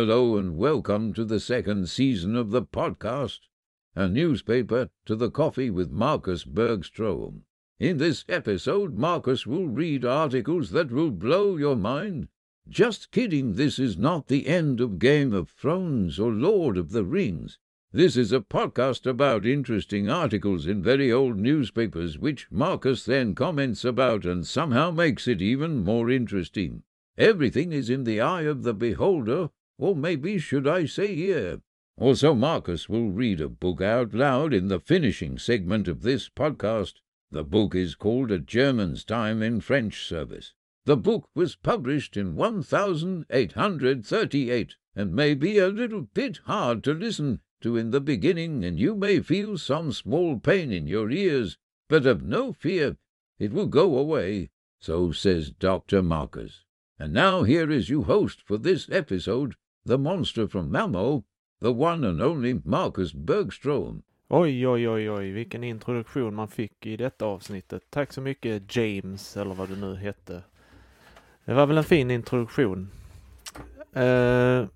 Hello and welcome to the second season of the podcast, a newspaper to the coffee with Marcus Bergstrom. In this episode, Marcus will read articles that will blow your mind. Just kidding, this is not the end of Game of Thrones or Lord of the Rings. This is a podcast about interesting articles in very old newspapers, which Marcus then comments about and somehow makes it even more interesting. Everything is in the eye of the beholder, or maybe should I say here. Also, Marcus will read a book out loud in the finishing segment of this podcast. The book is called A German's Time in French Service. The book was published in 1838 and may be a little bit hard to listen to in the beginning, and you may feel some small pain in your ears, but have no fear, it will go away. So says Dr. Marcus. And now here is your host for this episode, the monster from Mammo, the one and only Marcus Bergström. Oj, oj, oj, oj, vilken introduktion man fick i detta avsnittet. Tack så mycket James, eller vad du nu hette. Det var väl en fin introduktion. Uh,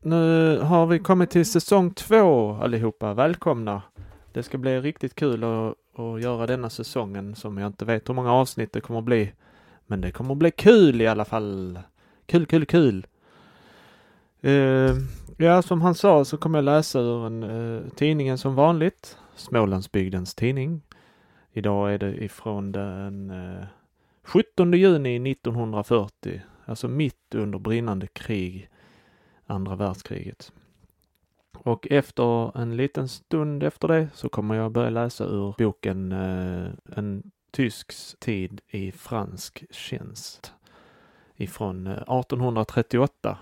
nu har vi kommit till säsong två allihopa. Välkomna! Det ska bli riktigt kul att, att göra denna säsongen som jag inte vet hur många avsnitt det kommer att bli. Men det kommer att bli kul i alla fall. Kul, kul, kul! Uh, ja, som han sa så kommer jag läsa ur en, uh, tidningen som vanligt. Smålandsbygdens tidning. Idag är det ifrån den eh, uh, 17 juni 1940. Alltså mitt under brinnande krig andra världskriget. Och efter en liten stund efter det så kommer jag börja läsa ur boken En tysks tid i fransk tjänst ifrån 1838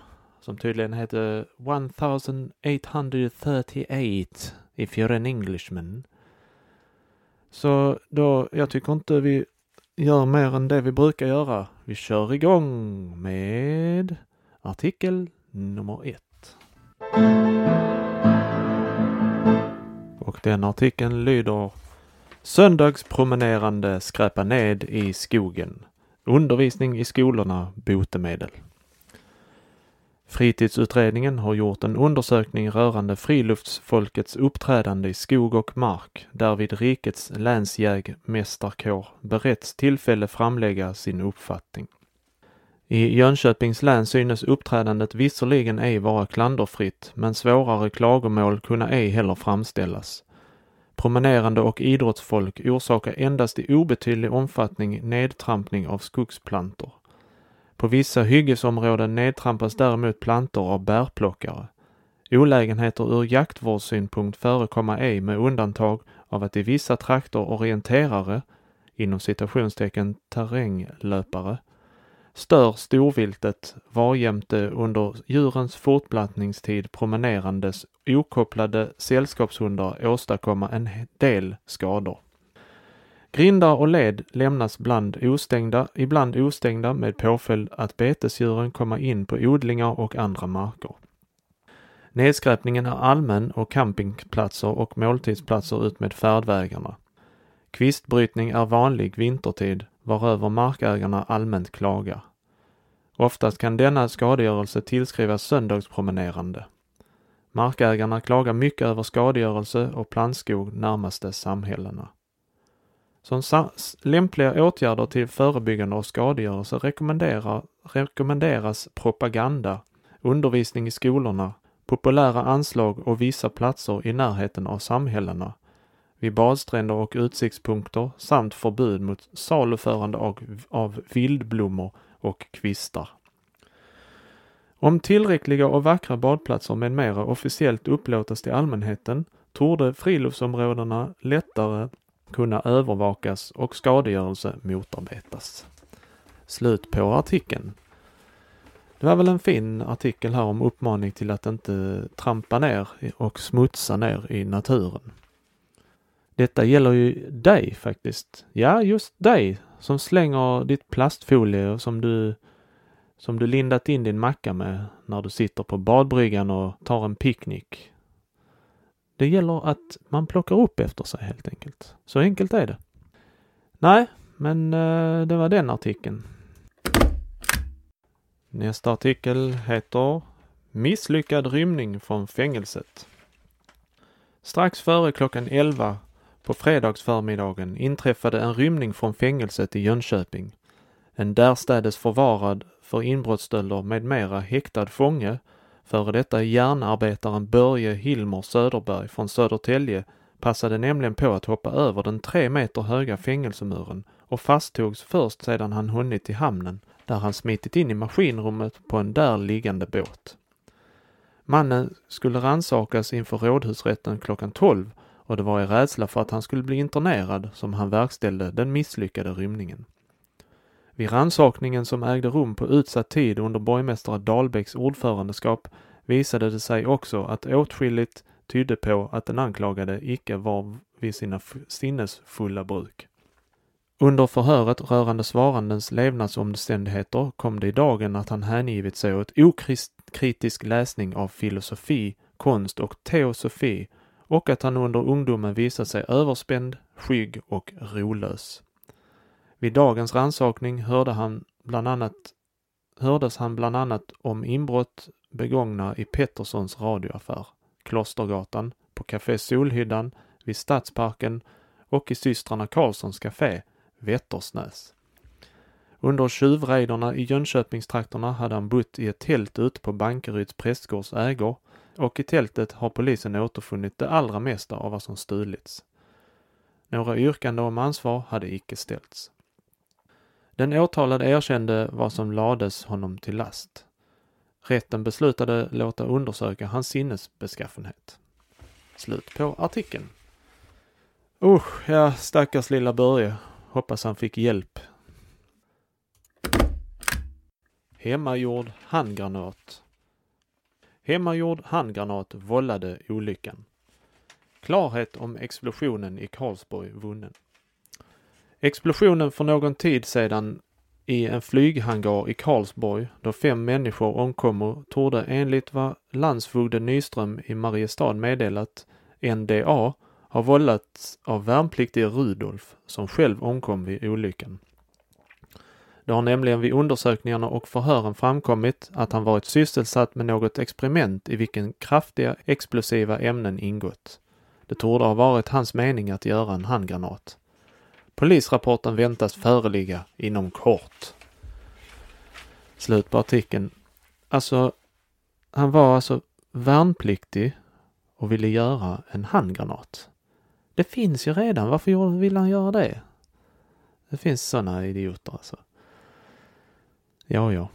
som tydligen heter 1838 if you're an Englishman. Så då, jag tycker inte vi gör mer än det vi brukar göra. Vi kör igång med artikel nummer ett. Och den artikeln lyder Söndagspromenerande skräpa ned i skogen. Undervisning i skolorna botemedel. Fritidsutredningen har gjort en undersökning rörande friluftsfolkets uppträdande i skog och mark, därvid rikets länsjägmästarkår beretts tillfälle framlägga sin uppfattning. I Jönköpings län synes uppträdandet visserligen ej vara klanderfritt, men svårare klagomål kunna ej heller framställas. Promenerande och idrottsfolk orsakar endast i obetydlig omfattning nedtrampning av skogsplantor. På vissa hyggesområden nedtrampas däremot plantor av bärplockare. Olägenheter ur jaktvårdssynpunkt förekommer ej med undantag av att i vissa trakter orienterare, inom citationstecken terränglöpare, stör storviltet varjämte under djurens fortplantningstid promenerandes okopplade sällskapshundar åstadkomma en del skador. Grindar och led lämnas bland ostängda, ibland ostängda med påföljd att betesdjuren kommer in på odlingar och andra marker. Nedskräpningen är allmän och campingplatser och måltidsplatser utmed färdvägarna. Kvistbrytning är vanlig vintertid varöver markägarna allmänt klagar. Oftast kan denna skadegörelse tillskrivas söndagspromenerande. Markägarna klagar mycket över skadegörelse och plantskog närmaste samhällena. Som lämpliga åtgärder till förebyggande av skadegörelse rekommenderas propaganda, undervisning i skolorna, populära anslag och vissa platser i närheten av samhällena, vid badstränder och utsiktspunkter samt förbud mot saluförande av, av vildblommor och kvistar. Om tillräckliga och vackra badplatser med mera officiellt upplåtas till allmänheten torde friluftsområdena lättare kunna övervakas och skadegörelse motarbetas. Slut på artikeln. Det var väl en fin artikel här om uppmaning till att inte trampa ner och smutsa ner i naturen. Detta gäller ju dig faktiskt. Ja, just dig som slänger ditt plastfolie som du, som du lindat in din macka med när du sitter på badbryggan och tar en picknick. Det gäller att man plockar upp efter sig helt enkelt. Så enkelt är det. Nej, men eh, det var den artikeln. Nästa artikel heter Misslyckad rymning från fängelset. Strax före klockan 11 på fredagsförmiddagen inträffade en rymning från fängelset i Jönköping. En därstädes förvarad för inbrottsstölder med mera häktad fånge, före detta järnarbetaren Börje Hilmer Söderberg från Södertälje passade nämligen på att hoppa över den tre meter höga fängelsemuren och fasttogs först sedan han hunnit till hamnen, där han smitit in i maskinrummet på en där liggande båt. Mannen skulle ransakas inför rådhusrätten klockan 12 och det var i rädsla för att han skulle bli internerad som han verkställde den misslyckade rymningen. Vid rannsakningen som ägde rum på utsatt tid under borgmästare Dahlbäcks ordförandeskap visade det sig också att åtskilligt tydde på att den anklagade icke var vid sina sinnesfulla bruk. Under förhöret rörande svarandens levnadsomständigheter kom det i dagen att han hängivit sig åt okritisk läsning av filosofi, konst och teosofi och att han under ungdomen visat sig överspänd, skygg och rolös. Vid dagens rannsakning hörde han bland annat, hördes han bland annat om inbrott begångna i Petterssons radioaffär, Klostergatan, på Café Solhyddan, vid Stadsparken och i systrarna Karlssons café, Vättersnäs. Under tjuvrejderna i Jönköpingstrakterna hade han bott i ett tält ute på Bankeryds prästgårds ägor och i tältet har polisen återfunnit det allra mesta av vad som stulits. Några yrkanden om ansvar hade icke ställts. Den åtalade erkände vad som lades honom till last. Rätten beslutade låta undersöka hans sinnesbeskaffenhet. Slut på artikeln. Usch, ja stackars lilla Börje. Hoppas han fick hjälp. Hemmagjord handgranat. Hemmagjord handgranat vållade olyckan. Klarhet om explosionen i Karlsborg vunnen. Explosionen för någon tid sedan i en flyghangar i Karlsborg då fem människor omkommer torde enligt vad landsfogden Nyström i Mariestad meddelat NDA har vållats av värnpliktige Rudolf som själv omkom vid olyckan. Det har nämligen vid undersökningarna och förhören framkommit att han varit sysselsatt med något experiment i vilken kraftiga explosiva ämnen ingått. Det torde ha varit hans mening att göra en handgranat. Polisrapporten väntas föreligga inom kort. Slut på artikeln. Alltså, han var alltså värnpliktig och ville göra en handgranat. Det finns ju redan, varför vill han göra det? Det finns sådana idioter alltså. Ja, ja.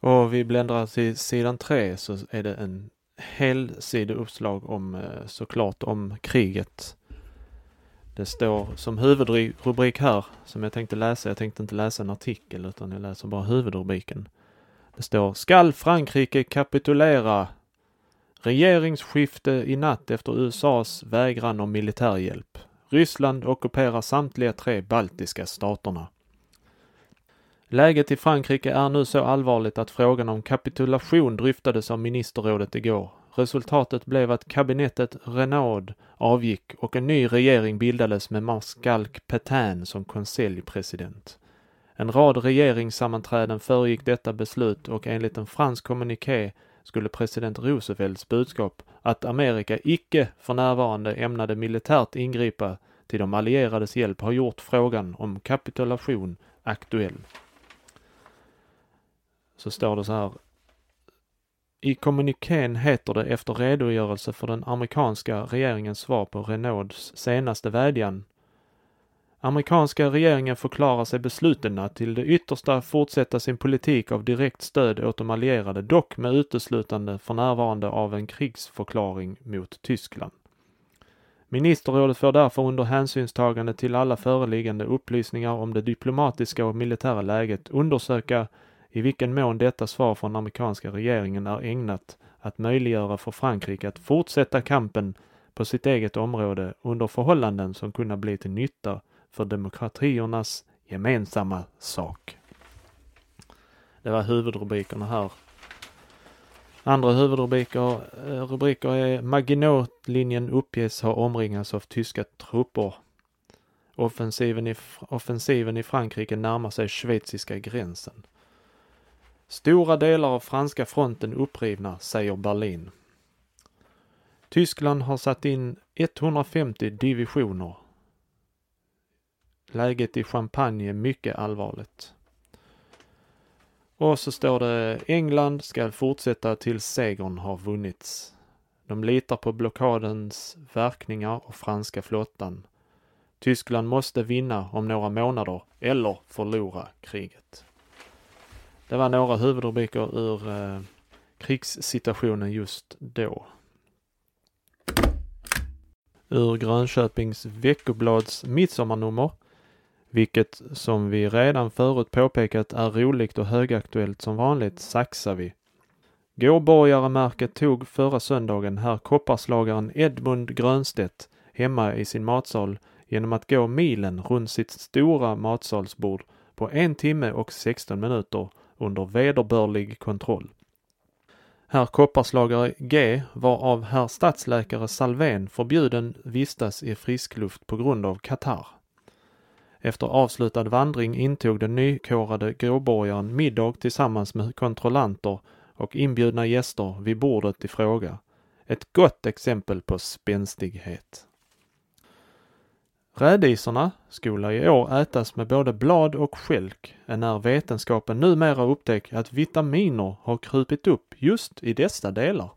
Och vi bläddrar till sidan tre så är det en hel sida uppslag om eh, såklart om kriget det står som huvudrubrik här, som jag tänkte läsa, jag tänkte inte läsa en artikel utan jag läser bara huvudrubriken. Det står Skall Frankrike kapitulera? Regeringsskifte i natt efter USAs vägran om militärhjälp. Ryssland ockuperar samtliga tre baltiska staterna. Läget i Frankrike är nu så allvarligt att frågan om kapitulation dryftades av ministerrådet igår. Resultatet blev att kabinettet Renaud avgick och en ny regering bildades med marskalk Pétain som konseljpresident. En rad regeringssammanträden föregick detta beslut och enligt en fransk kommuniké skulle president Roosevelts budskap att Amerika icke för närvarande ämnade militärt ingripa till de allierades hjälp har gjort frågan om kapitulation aktuell. Så står det så här i kommunikén heter det efter redogörelse för den amerikanska regeringens svar på Renauds senaste vädjan. Amerikanska regeringen förklarar sig besluten att till det yttersta fortsätta sin politik av direkt stöd åt de allierade, dock med uteslutande för närvarande av en krigsförklaring mot Tyskland. Ministerrådet får därför under hänsynstagande till alla föreliggande upplysningar om det diplomatiska och militära läget undersöka i vilken mån detta svar från amerikanska regeringen är ägnat att möjliggöra för Frankrike att fortsätta kampen på sitt eget område under förhållanden som kunna bli till nytta för demokratiernas gemensamma sak. Det var huvudrubrikerna här. Andra huvudrubriker eh, rubriker är Maginot-linjen uppges ha omringats av tyska trupper. Offensiven i, offensiven i Frankrike närmar sig schweiziska gränsen. Stora delar av franska fronten upprivna, säger Berlin. Tyskland har satt in 150 divisioner. Läget i Champagne är mycket allvarligt. Och så står det England ska fortsätta tills segern har vunnits. De litar på blockadens verkningar och franska flottan. Tyskland måste vinna om några månader eller förlora kriget. Det var några huvudrubriker ur eh, krigssituationen just då. Ur Grönköpings Veckoblads midsommarnummer, vilket som vi redan förut påpekat är roligt och högaktuellt som vanligt, saxar vi. Gåborgaremärket tog förra söndagen herr kopparslagaren Edmund Grönstedt hemma i sin matsal genom att gå milen runt sitt stora matsalsbord på en timme och 16 minuter under vederbörlig kontroll. Herr kopparslagare G var av herr stadsläkare Salvén förbjuden vistas i friskluft på grund av katarr. Efter avslutad vandring intog den nykårade gråborgaren middag tillsammans med kontrollanter och inbjudna gäster vid bordet i fråga. Ett gott exempel på spänstighet. Rädisorna skola i år ätas med både blad och skälk, när vetenskapen numera upptäckt att vitaminer har krupit upp just i dessa delar.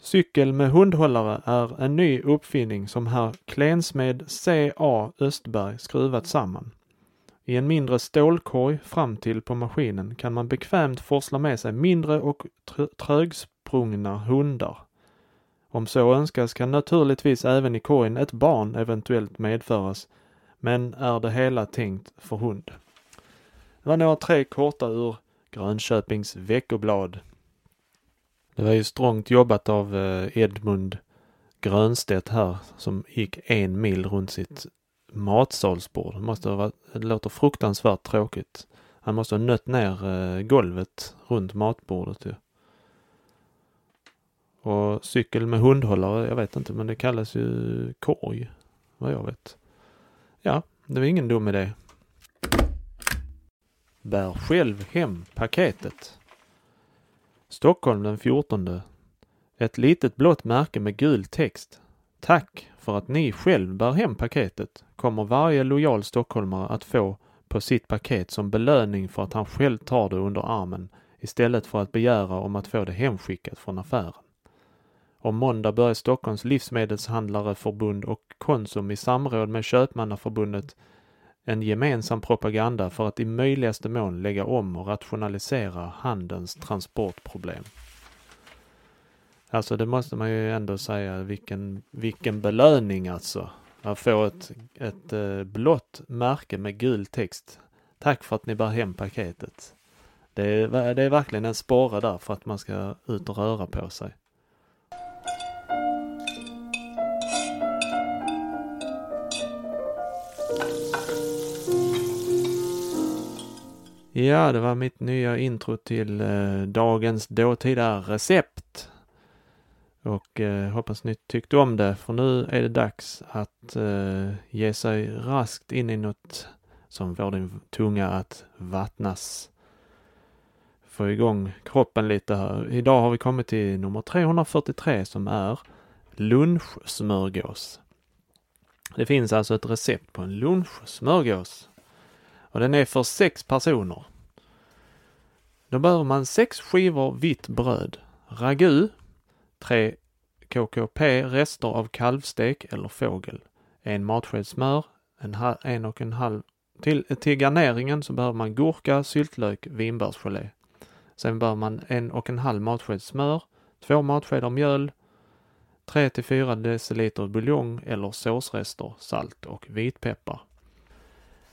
Cykel med hundhållare är en ny uppfinning som herr Klensmed C.A. Östberg skruvat samman. I en mindre stålkorg fram till på maskinen kan man bekvämt forsla med sig mindre och trögsprungna hundar. Om så önskas kan naturligtvis även i korgen ett barn eventuellt medföras, men är det hela tänkt för hund. Det var några tre korta ur Grönköpings Veckoblad. Det var ju strångt jobbat av eh, Edmund Grönstedt här som gick en mil runt sitt matsalsbord. Det, måste ha varit, det låter fruktansvärt tråkigt. Han måste ha nött ner eh, golvet runt matbordet ju. Och cykel med hundhållare, jag vet inte, men det kallas ju korg, vad jag vet. Ja, det var ingen dum idé. Bär själv hem paketet. Stockholm den 14. Ett litet blått märke med gul text. Tack för att ni själv bär hem paketet kommer varje lojal stockholmare att få på sitt paket som belöning för att han själv tar det under armen istället för att begära om att få det hemskickat från affären. Om måndag börjar Stockholms livsmedelshandlareförbund och Konsum i samråd med Köpmannaförbundet en gemensam propaganda för att i möjligaste mån lägga om och rationalisera handelns transportproblem. Alltså det måste man ju ändå säga, vilken, vilken belöning alltså. Att få ett, ett eh, blått märke med gul text. Tack för att ni bär hem paketet. Det är, det är verkligen en sporre där för att man ska ut och röra på sig. Ja, det var mitt nya intro till eh, dagens dåtida recept. Och eh, hoppas ni tyckte om det, för nu är det dags att eh, ge sig raskt in i något som får din tunga att vattnas. Få igång kroppen lite här. Idag har vi kommit till nummer 343 som är lunchsmörgås. Det finns alltså ett recept på en lunchsmörgås. Och den är för sex personer. Då behöver man sex skivor vitt bröd, ragu, tre KKP rester av kalvstek eller fågel, en matsked smör, en, en och en halv till, till garneringen så behöver man gurka, syltlök, vinbärsgelé. Sen behöver man en och en halv matsked smör, två matskedar mjöl, 3 till 4 deciliter buljong eller såsrester, salt och vitpeppar.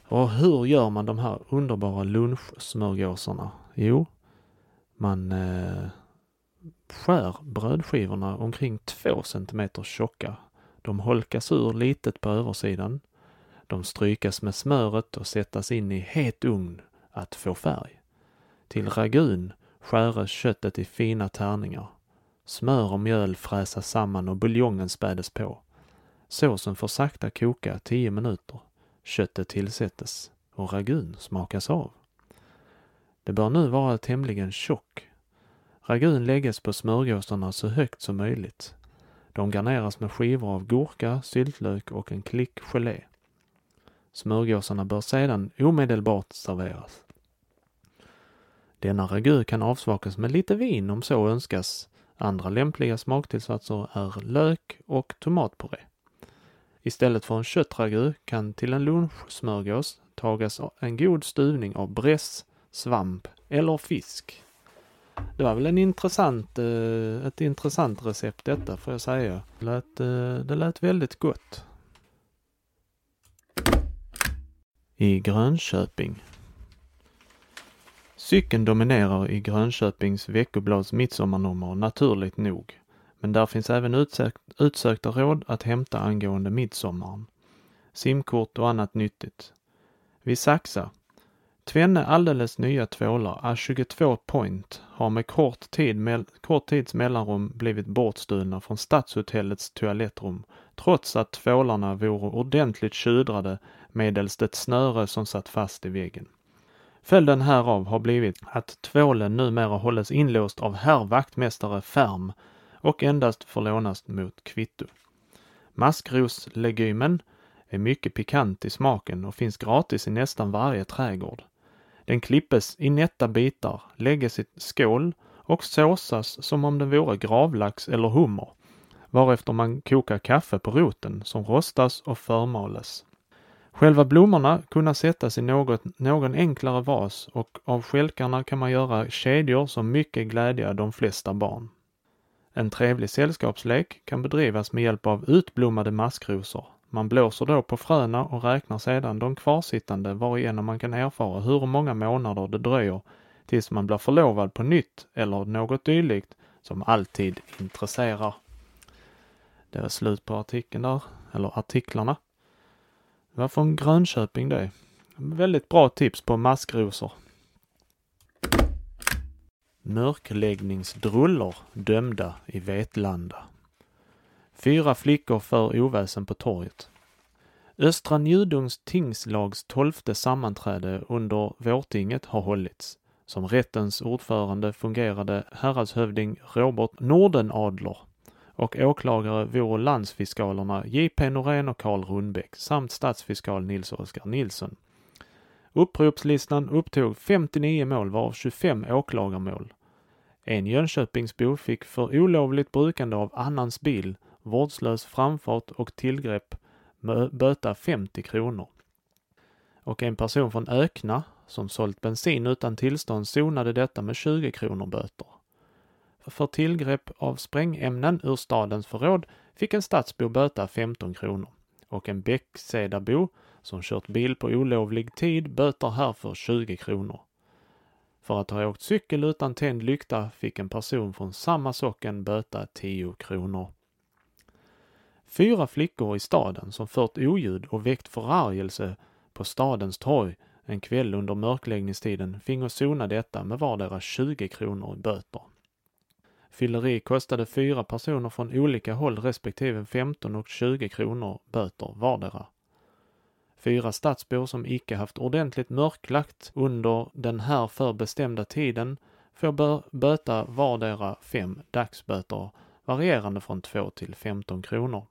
Och hur gör man de här underbara lunchsmörgåsarna? Jo, man eh, skär brödskivorna omkring två centimeter tjocka. De holkas ur litet på översidan. De strykas med smöret och sättas in i het ugn att få färg. Till ragun skäres köttet i fina tärningar. Smör och mjöl fräsas samman och buljongen spädes på. Såsen får sakta koka 10 minuter. Köttet tillsättes och ragun smakas av. Det bör nu vara tämligen tjock. Ragun läggs på smörgåsarna så högt som möjligt. De garneras med skivor av gurka, syltlök och en klick gelé. Smörgåsarna bör sedan omedelbart serveras. Denna ragu kan avsmakas med lite vin om så önskas. Andra lämpliga smaktillsatser är lök och tomatpuré. Istället för en köttragu kan till en lunchsmörgås tagas en god stuvning av bräss, svamp eller fisk. Det var väl en intressant, eh, ett intressant recept detta får jag säga. Det lät, eh, det lät väldigt gott. I Grönköping. Cykeln dominerar i Grönköpings veckoblads midsommarnummer naturligt nog. Men där finns även utsökt, utsökta råd att hämta angående midsommaren. Simkort och annat nyttigt. Vi saxar. Tvenne alldeles nya tvålar, A22 Point, har med kort, tid, med, kort tids mellanrum blivit bortstulna från Stadshotellets toalettrum, trots att tvålarna vore ordentligt tjudrade medelst ett snöre som satt fast i väggen. Följden härav har blivit att tvålen numera hålles inlåst av herr vaktmästare Färm och endast får lånas mot kvitto. Maskroslegumen är mycket pikant i smaken och finns gratis i nästan varje trädgård. Den klippes i nätta bitar, lägges i skål och såsas som om den vore gravlax eller hummer, varefter man kokar kaffe på roten som rostas och förmales. Själva blommorna kunna sättas i något, någon enklare vas och av skälkarna kan man göra kedjor som mycket glädja de flesta barn. En trevlig sällskapslek kan bedrivas med hjälp av utblommade maskrosor. Man blåser då på fröna och räknar sedan de kvarsittande varigenom man kan erfara hur många månader det dröjer tills man blir förlovad på nytt eller något dylikt som alltid intresserar. Det var slut på artikeln där, eller artiklarna. Det var från Grönköping det. Väldigt bra tips på maskrosor. Mörkläggningsdrullor dömda i Vetlanda. Fyra flickor för oväsen på torget. Östra Njudungs tingslags tolfte sammanträde under vårtinget har hållits. Som rättens ordförande fungerade häradshövding Robert Nordenadler och åklagare vore landsfiskalerna J.P. Norén och Karl Rundbäck samt statsfiskal Nils Oskar Nilsson. Uppropslistan upptog 59 mål varav 25 åklagarmål. En Jönköpingsbo fick för olovligt brukande av annans bil, vårdslös framfart och tillgrepp böta 50 kronor. Och en person från Ökna som sålt bensin utan tillstånd sonade detta med 20 kronor böter. För tillgrepp av sprängämnen ur stadens förråd fick en stadsbo böta 15 kronor och en Bäcksedabo som kört bil på olovlig tid böter härför 20 kronor. För att ha åkt cykel utan tänd lykta fick en person från samma socken böta 10 kronor. Fyra flickor i staden som fört oljud och väckt förargelse på stadens torg en kväll under mörkläggningstiden fingo sona detta med vardera 20 kronor i böter. Fylleri kostade fyra personer från olika håll respektive 15 och 20 kronor böter vardera. Fyra stadsbor som icke haft ordentligt mörklagt under den här förbestämda tiden får böta vardera fem dagsböter varierande från 2 till 15 kronor.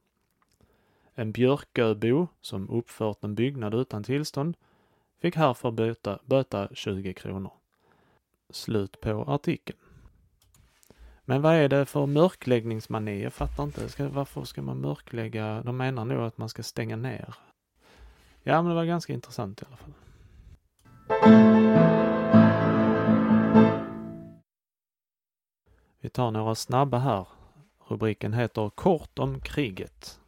En Björköbo som uppfört en byggnad utan tillstånd fick härför böta, böta 20 kronor. Slut på artikeln. Men vad är det för mörkläggningsmani? Jag fattar inte. Ska, varför ska man mörklägga? De menar nog att man ska stänga ner. Ja, men det var ganska intressant i alla fall. Vi tar några snabba här. Rubriken heter Kort om kriget.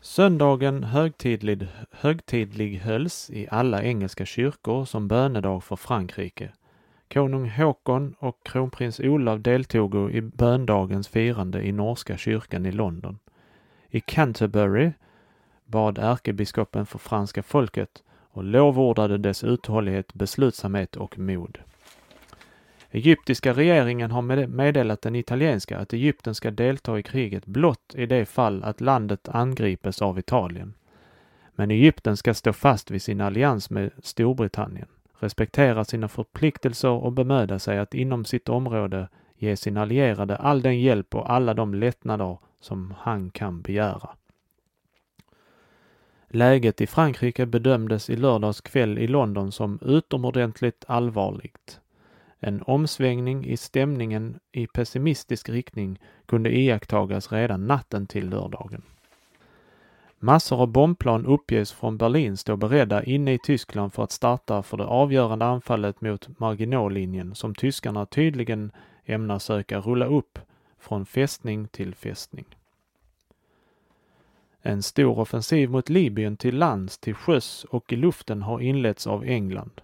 Söndagen högtidlig, högtidlig hölls i alla engelska kyrkor som bönedag för Frankrike. Konung Håkon och kronprins Olav deltog i böndagens firande i norska kyrkan i London. I Canterbury bad ärkebiskopen för franska folket och lovordade dess uthållighet, beslutsamhet och mod. Egyptiska regeringen har meddelat den italienska att Egypten ska delta i kriget blott i det fall att landet angripes av Italien. Men Egypten ska stå fast vid sin allians med Storbritannien. respektera sina förpliktelser och bemöda sig att inom sitt område ge sin allierade all den hjälp och alla de lättnader som han kan begära. Läget i Frankrike bedömdes i lördags kväll i London som utomordentligt allvarligt. En omsvängning i stämningen i pessimistisk riktning kunde iakttagas redan natten till lördagen. Massor av bombplan uppges från Berlin stå beredda inne i Tyskland för att starta för det avgörande anfallet mot Marginallinjen som tyskarna tydligen ämnar söka rulla upp från fästning till fästning. En stor offensiv mot Libyen till lands, till sjöss och i luften har inletts av England.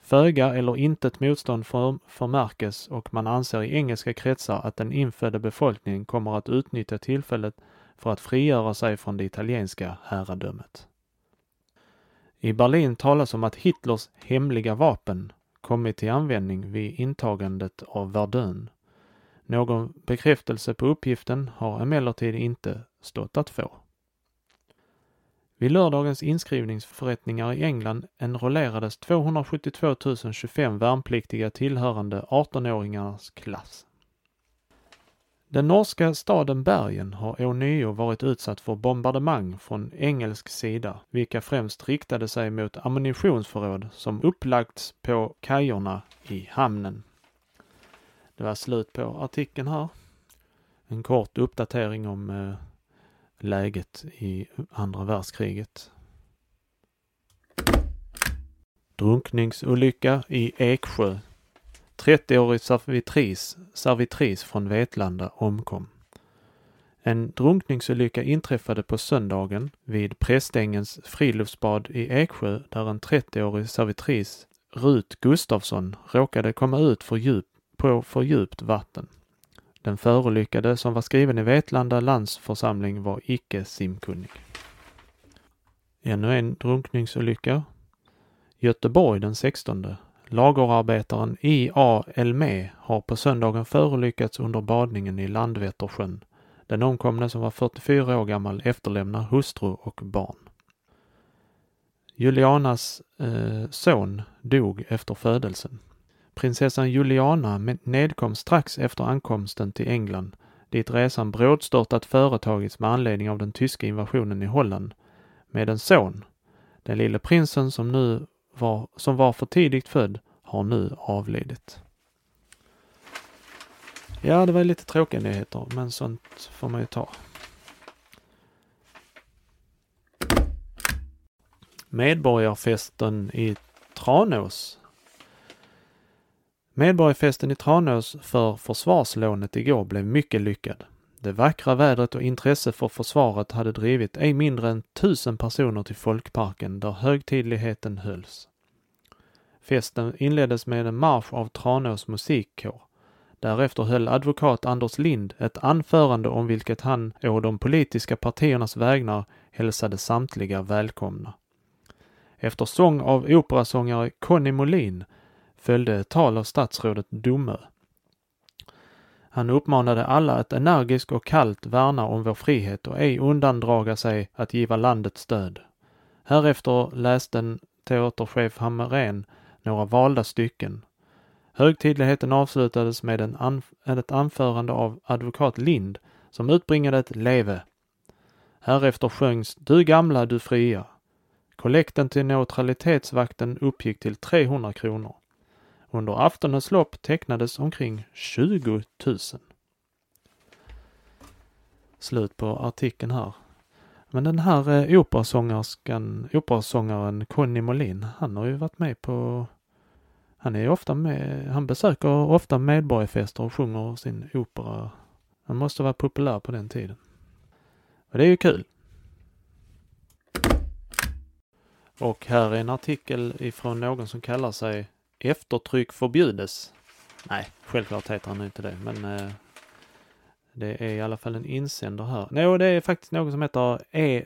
Föga eller intet motstånd för, förmärkes och man anser i engelska kretsar att den infödda befolkningen kommer att utnyttja tillfället för att frigöra sig från det italienska herradömet. I Berlin talas om att Hitlers hemliga vapen kommit till användning vid intagandet av Verdun. Någon bekräftelse på uppgiften har emellertid inte stått att få. Vid lördagens inskrivningsförrättningar i England enrollerades 272 025 värnpliktiga tillhörande 18-åringarnas klass. Den norska staden Bergen har ånyo varit utsatt för bombardemang från engelsk sida, vilka främst riktade sig mot ammunitionsförråd som upplagts på kajorna i hamnen. Det var slut på artikeln här. En kort uppdatering om eh, läget i andra världskriget. Drunkningsolycka i Eksjö 30-årig servitris, servitris från Vetlanda omkom. En drunkningsolycka inträffade på söndagen vid Prästängens friluftsbad i Eksjö där en 30-årig servitris, Rut Gustafsson, råkade komma ut för djup, på för djupt vatten. Den förolyckade som var skriven i Vetlanda landsförsamling var icke simkunnig. Ännu en drunkningsolycka. Göteborg den 16. Lagerarbetaren I.A. Elmé har på söndagen förolyckats under badningen i Landvettersjön. Den omkomne som var 44 år gammal efterlämnar hustru och barn. Julianas eh, son dog efter födelsen. Prinsessan Juliana nedkom strax efter ankomsten till England, dit resan brådstörtat företagits med anledning av den tyska invasionen i Holland, med en son. Den lille prinsen som nu var, som var för tidigt född har nu avlidit. Ja, det var lite tråkiga nyheter, men sånt får man ju ta. Medborgarfesten i Tranås. Medborgarfesten i Tranås för försvarslånet igår blev mycket lyckad. Det vackra vädret och intresse för försvaret hade drivit ej mindre än tusen personer till folkparken där högtidligheten hölls. Festen inleddes med en marsch av Tranås musikkår. Därefter höll advokat Anders Lind ett anförande om vilket han å de politiska partiernas vägnar hälsade samtliga välkomna. Efter sång av operasångare Conny Molin följde ett tal av statsrådet Domö. Han uppmanade alla att energiskt och kallt värna om vår frihet och ej undandraga sig att giva landet stöd. Härefter läste en teaterchef Hammarén några valda stycken. Högtidligheten avslutades med en anf ett anförande av advokat Lind som utbringade ett leve. Härefter sjöngs Du gamla, du fria. Kollekten till neutralitetsvakten uppgick till 300 kronor. Under aftonens lopp tecknades omkring 20 000. Slut på artikeln här. Men den här eh, operasångerskan, operasångaren Conny Molin, han har ju varit med på han är ofta med, han besöker ofta medborgarfester och sjunger sin opera. Han måste vara populär på den tiden. Och det är ju kul. Och här är en artikel ifrån någon som kallar sig Eftertryck förbjudes. Nej, självklart heter han inte det, men eh, det är i alla fall en insändare här. Nej, det är faktiskt någon som heter E.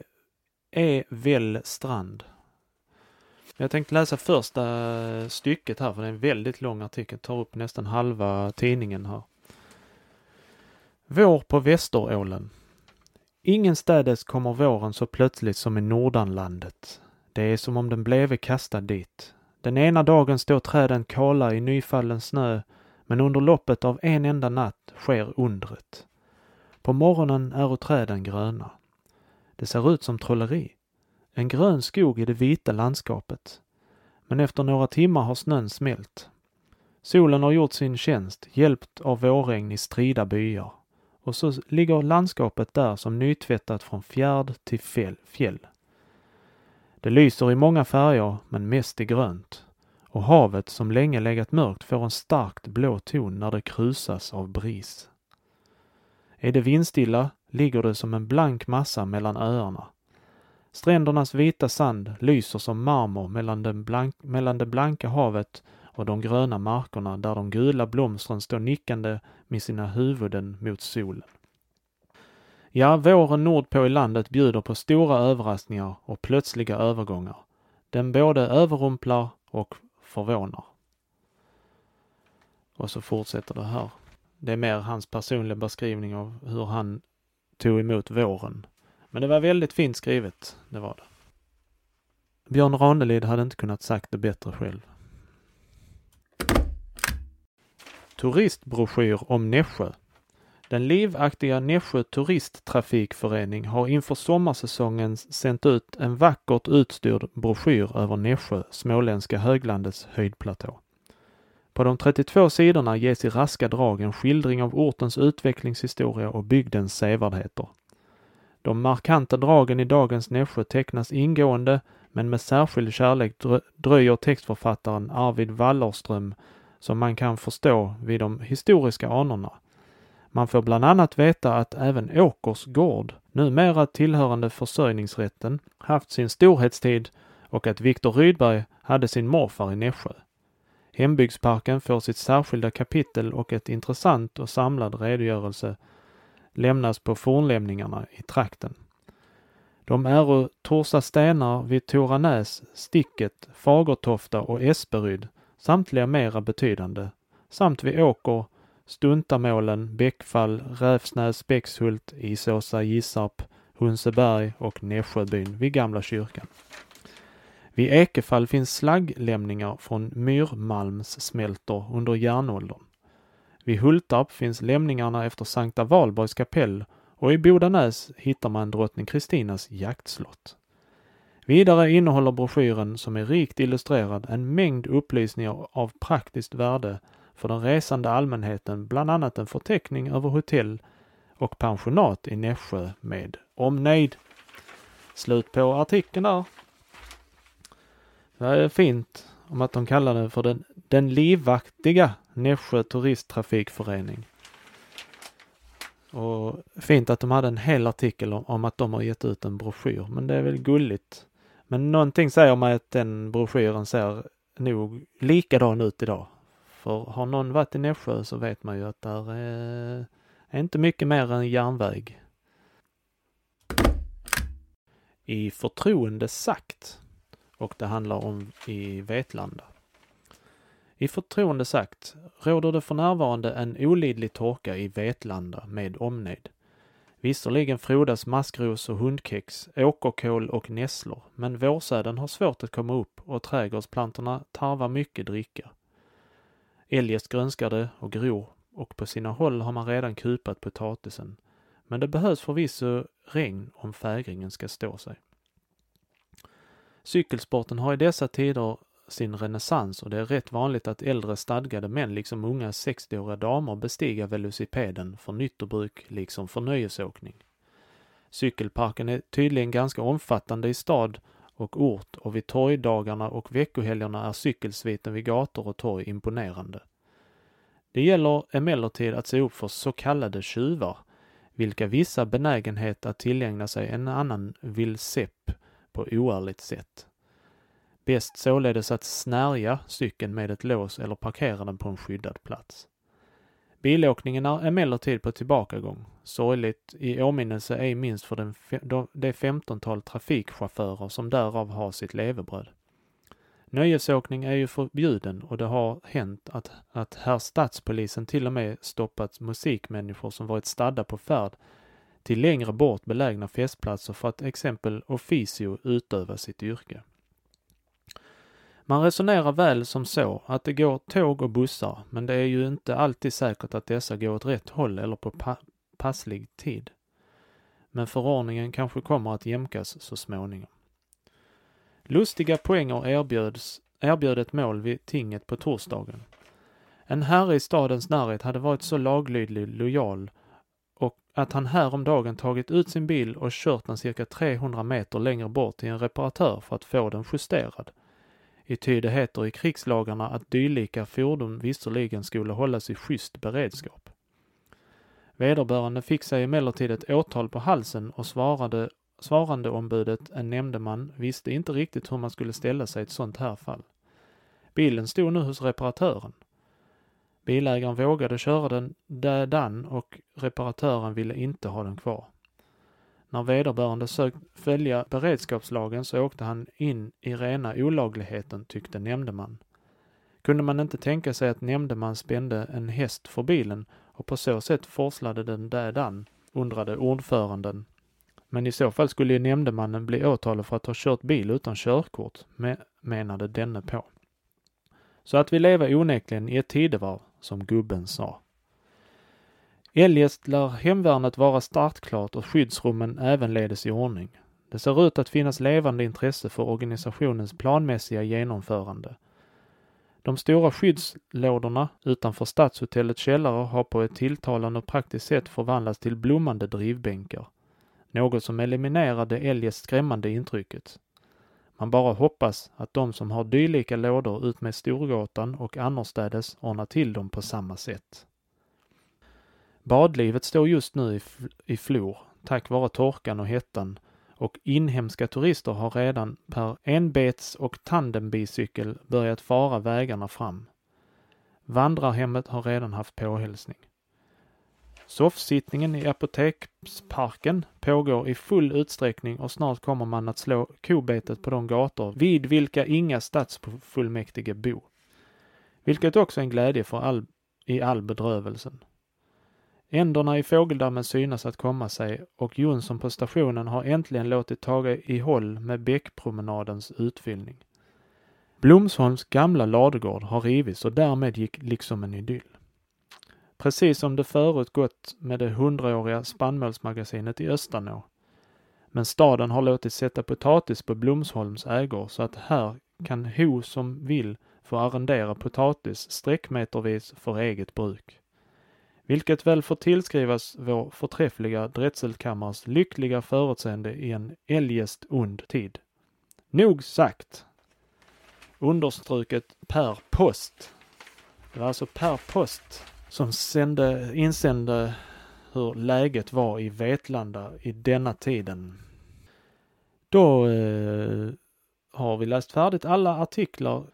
E. Wellstrand. Jag tänkte läsa första eh, stycket här, för det är en väldigt lång artikel, tar upp nästan halva tidningen här. Vår på Västerålen. Ingenstädes kommer våren så plötsligt som i Nordanlandet. Det är som om den bleve kastad dit. Den ena dagen står träden kala i nyfallen snö, men under loppet av en enda natt sker undret. På morgonen är träden gröna. Det ser ut som trolleri. En grön skog i det vita landskapet. Men efter några timmar har snön smält. Solen har gjort sin tjänst, hjälpt av vårregn i strida byar. Och så ligger landskapet där som nytvättat från fjärd till fjäll. Det lyser i många färger, men mest i grönt. Och havet som länge legat mörkt får en starkt blå ton när det krusas av bris. Är det vindstilla ligger det som en blank massa mellan öarna. Strändernas vita sand lyser som marmor mellan, den blank, mellan det blanka havet och de gröna markerna där de gula blomstren står nickande med sina huvuden mot solen. Ja, våren nordpå i landet bjuder på stora överraskningar och plötsliga övergångar. Den både överrumplar och förvånar. Och så fortsätter det här. Det är mer hans personliga beskrivning av hur han tog emot våren. Men det var väldigt fint skrivet, det var det. Björn Ranelid hade inte kunnat sagt det bättre själv. Turistbroschyr om Nässjö. Den livaktiga Nässjö turisttrafikförening har inför sommarsäsongen sänt ut en vackert utstyrd broschyr över Nässjö, småländska höglandets höjdplatå. På de 32 sidorna ges i raska drag en skildring av ortens utvecklingshistoria och bygdens sevärdheter. De markanta dragen i dagens Nässjö tecknas ingående, men med särskild kärlek dröjer textförfattaren Arvid Wallerström som man kan förstå vid de historiska anorna. Man får bland annat veta att även Åkers gård, numera tillhörande försörjningsrätten, haft sin storhetstid och att Viktor Rydberg hade sin morfar i Nässjö. Hembygdsparken får sitt särskilda kapitel och ett intressant och samlad redogörelse lämnas på fornlämningarna i trakten. De äro Torsa stenar vid Toranäs, Sticket, Fagertofta och Esperyd, samtliga mera betydande, samt vid Åker, Stuntamålen, Bäckfall, Räfsnäs, Bäckshult, Isåsa, Gissarp, Hunseberg och Nässjöbyn vid Gamla kyrkan. Vid Ekefall finns slagglämningar från myrmalmssmältor under järnåldern. Vid Hultarp finns lämningarna efter Sankta Valborgs kapell och i Bodanäs hittar man drottning Kristinas jaktslott. Vidare innehåller broschyren, som är rikt illustrerad, en mängd upplysningar av praktiskt värde för den resande allmänheten, bland annat en förteckning över hotell och pensionat i Nässjö med omnejd. Slut på artikeln där. Det är fint om att de kallar den för den, den livaktiga Nässjö turisttrafikförening. Och fint att de hade en hel artikel om, om, att de har gett ut en broschyr, men det är väl gulligt. Men någonting säger mig att den broschyren ser nog likadan ut idag. För har någon varit i Nässjö så vet man ju att där är, är inte mycket mer än järnväg. I förtroende sagt och det handlar om i Vetlanda. I förtroende sagt råder det för närvarande en olidlig torka i Vetlanda med omnejd. Visserligen frodas maskros och hundkex, åkerkål och nässlor, men vårsäden har svårt att komma upp och trädgårdsplantorna tarvar mycket dricka. Eljest grönskar det och gror och på sina håll har man redan kupat potatisen. Men det behövs förvisso regn om fägringen ska stå sig. Cykelsporten har i dessa tider sin renässans och det är rätt vanligt att äldre stadgade män liksom unga 60-åriga damer bestiger velocipeden för nyttobruk liksom för nöjesåkning. Cykelparken är tydligen ganska omfattande i stad och ort och vid torgdagarna och veckohelgerna är cykelsviten vid gator och torg imponerande. Det gäller emellertid att se upp för så kallade tjuvar, vilka vissa benägenhet att tillägna sig en annan vilsepp på oärligt sätt. Bäst således att snärja cykeln med ett lås eller parkera den på en skyddad plats. Bilåkningen är emellertid på tillbakagång. Sorgligt i åminnelse ej minst för den, det femtontal trafikchaufförer som därav har sitt levebröd. Nöjesåkning är ju förbjuden och det har hänt att, att herr stadspolisen till och med stoppat musikmänniskor som varit stadda på färd till längre bort belägna festplatser för att exempel officio utöva sitt yrke. Man resonerar väl som så att det går tåg och bussar, men det är ju inte alltid säkert att dessa går åt rätt håll eller på pa passlig tid. Men förordningen kanske kommer att jämkas så småningom. Lustiga poänger erbjöds, erbjöd ett mål vid tinget på torsdagen. En herre i stadens närhet hade varit så laglydig lojal och att han häromdagen tagit ut sin bil och kört den cirka 300 meter längre bort till en reparatör för att få den justerad. I ty det heter i krigslagarna att dylika fordon visserligen skulle hållas i schysst beredskap. Vederbörande fick sig emellertid ett åtal på halsen och svarade ombudet, en nämndeman, visste inte riktigt hur man skulle ställa sig i ett sånt här fall. Bilen stod nu hos reparatören. Bilägaren vågade köra den dädan och reparatören ville inte ha den kvar. När vederbörande sökt följa beredskapslagen så åkte han in i rena olagligheten, tyckte nämndeman. Kunde man inte tänka sig att nämndeman spände en häst för bilen och på så sätt forslade den dädan, undrade ordföranden. Men i så fall skulle ju nämndemannen bli åtalad för att ha kört bil utan körkort, menade denne på. Så att vi lever onekligen i ett tidevarv, som gubben sa. Eljest lär hemvärnet vara startklart och skyddsrummen ävenledes i ordning. Det ser ut att finnas levande intresse för organisationens planmässiga genomförande. De stora skyddslådorna utanför Stadshotellets källare har på ett tilltalande och praktiskt sätt förvandlats till blommande drivbänkar. Något som eliminerar det eljest skrämmande intrycket. Man bara hoppas att de som har dylika lådor utmed Storgatan och annorstädes ordnar till dem på samma sätt. Badlivet står just nu i, i flor tack vare torkan och hettan och inhemska turister har redan per enbets och tandembicykel börjat fara vägarna fram. Vandrarhemmet har redan haft påhälsning. Soffsittningen i Apoteksparken pågår i full utsträckning och snart kommer man att slå kobetet på de gator vid vilka inga stadsfullmäktige bor. Vilket också är en glädje för all, i all bedrövelsen. Änderna i fågeldammen synas att komma sig och Jonsson på stationen har äntligen låtit taga i håll med bäckpromenadens utfyllning. Blomsholms gamla ladugård har rivits och därmed gick liksom en idyll. Precis som det förut gått med det hundraåriga spannmålsmagasinet i Östanå. Men staden har låtit sätta potatis på Blomsholms ägor så att här kan ho som vill få arrendera potatis sträckmetervis för eget bruk vilket väl får tillskrivas vår förträffliga drätselkammars lyckliga förutseende i en eljest ond tid. Nog sagt! Understruket per post. Det var alltså per post som sände, insände hur läget var i Vetlanda i denna tiden. Då eh, har vi läst färdigt alla artiklar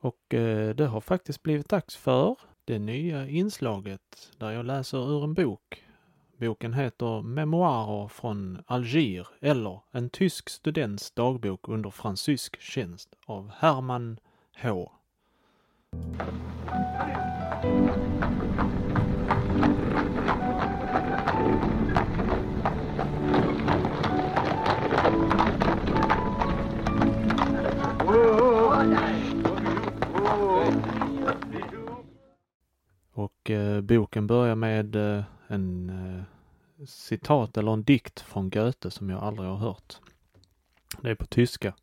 och eh, det har faktiskt blivit dags för det nya inslaget där jag läser ur en bok. Boken heter Memoarer från Alger eller En tysk students dagbok under fransysk tjänst av Hermann H. Och eh, boken börjar med eh, en eh, citat eller en dikt från Goethe som jag aldrig har hört. Det är på tyska.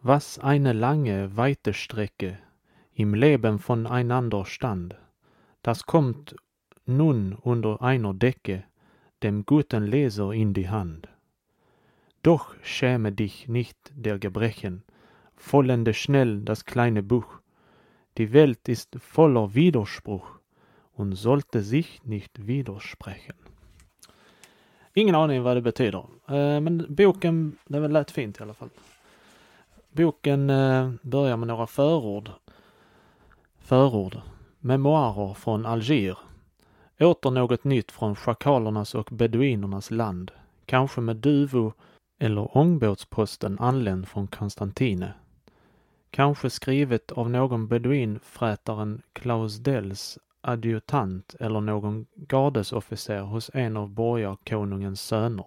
Was eine lange, weite Strecke im Leben von einander stand, das kommt nun under einer Decke dem guten Leser in die Hand. Doch schäme dich nicht der Gebrechen, vollende schnell das kleine Buch, Die Welt ist voller Widerspruch und sollte sich nicht widersprechen. Ingen aning vad det betyder. Eh, men boken, det lät fint i alla fall. Boken eh, börjar med några förord. Förord. Memoarer från Alger. Åter något nytt från schakalernas och beduinernas land. Kanske med duvo eller ångbåtsposten anländ från Konstantine. Kanske skrivet av någon beduinfrätaren Klaus Dells adjutant eller någon gardesofficer hos en av borgarkonungens söner.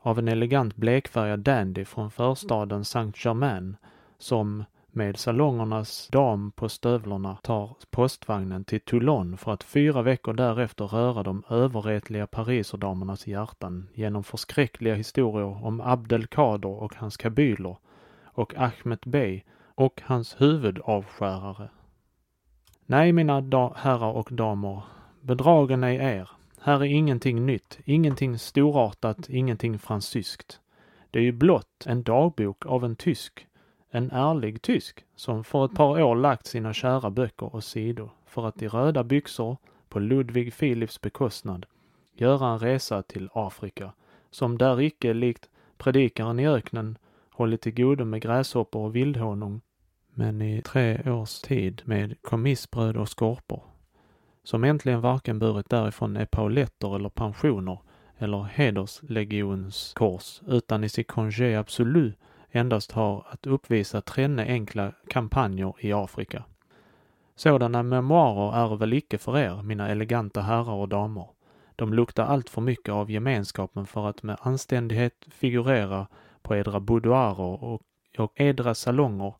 Av en elegant blekfärgad dandy från förstaden Saint Germain som med salongernas dam på stövlarna tar postvagnen till Toulon för att fyra veckor därefter röra de överretliga pariserdamernas hjärtan genom förskräckliga historier om Abdelkader och hans kabyler och Ahmed Bey och hans huvudavskärare. Nej, mina herrar och damer, bedragen är er. Här är ingenting nytt, ingenting storartat, ingenting fransyskt. Det är ju blott en dagbok av en tysk en ärlig tysk som för ett par år lagt sina kära böcker och sidor för att i röda byxor, på Ludvig Philips bekostnad, göra en resa till Afrika, som där icke likt predikaren i öknen hållit till godo med gräshoppor och vildhonung, men i tre års tid med kommissbröd och skorpor, som äntligen varken burit därifrån epauletter eller pensioner eller hederslegionskors, utan i sitt congé absolut endast har att uppvisa trenne enkla kampanjer i Afrika. Sådana memoarer är väl icke för er, mina eleganta herrar och damer. De luktar allt för mycket av gemenskapen för att med anständighet figurera på edra boudoirer och, och edra salonger,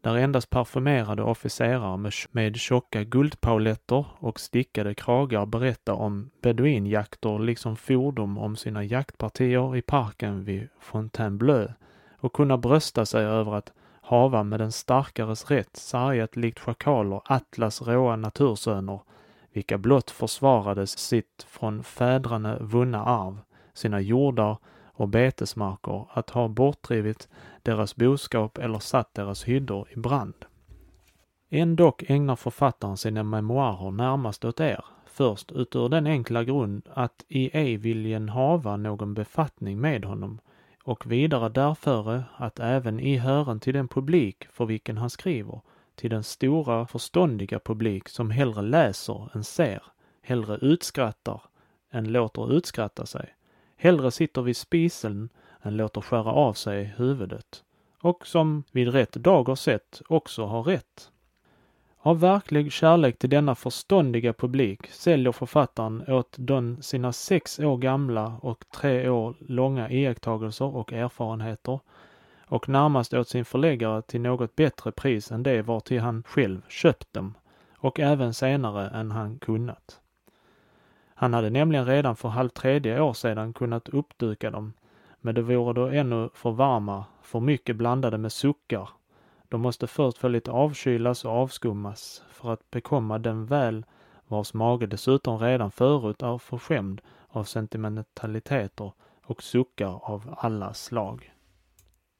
där endast parfymerade officerare med, tjocka guldpauletter och stickade kragar berättar om beduinjakter liksom fordom om sina jaktpartier i parken vid Fontainebleau och kunna brösta sig över att hava med den starkares rätt sargat likt schakaler Atlas råa natursöner, vilka blott försvarades sitt från fädrarna vunna arv, sina jordar och betesmarker, att ha bortdrivit deras boskap eller satt deras hyddor i brand. Ändock ägnar författaren sina memoarer närmast åt er, först utur den enkla grund att i ej viljen hava någon befattning med honom och vidare därföre att även i hören till den publik för vilken han skriver, till den stora förståndiga publik som hellre läser än ser, hellre utskrattar än låter utskratta sig, hellre sitter vid spisen än låter skära av sig huvudet, och som vid rätt dager sett också har rätt. Av verklig kärlek till denna förståndiga publik säljer författaren åt den sina sex år gamla och tre år långa iakttagelser och erfarenheter och närmast åt sin förläggare till något bättre pris än det var till han själv köpt dem och även senare än han kunnat. Han hade nämligen redan för halv tredje år sedan kunnat uppduka dem, men det vore då ännu för varma, för mycket blandade med suckar de måste först få lite avkylas och avskummas för att bekomma den väl vars mage dessutom redan förut är förskämd av sentimentaliteter och suckar av alla slag.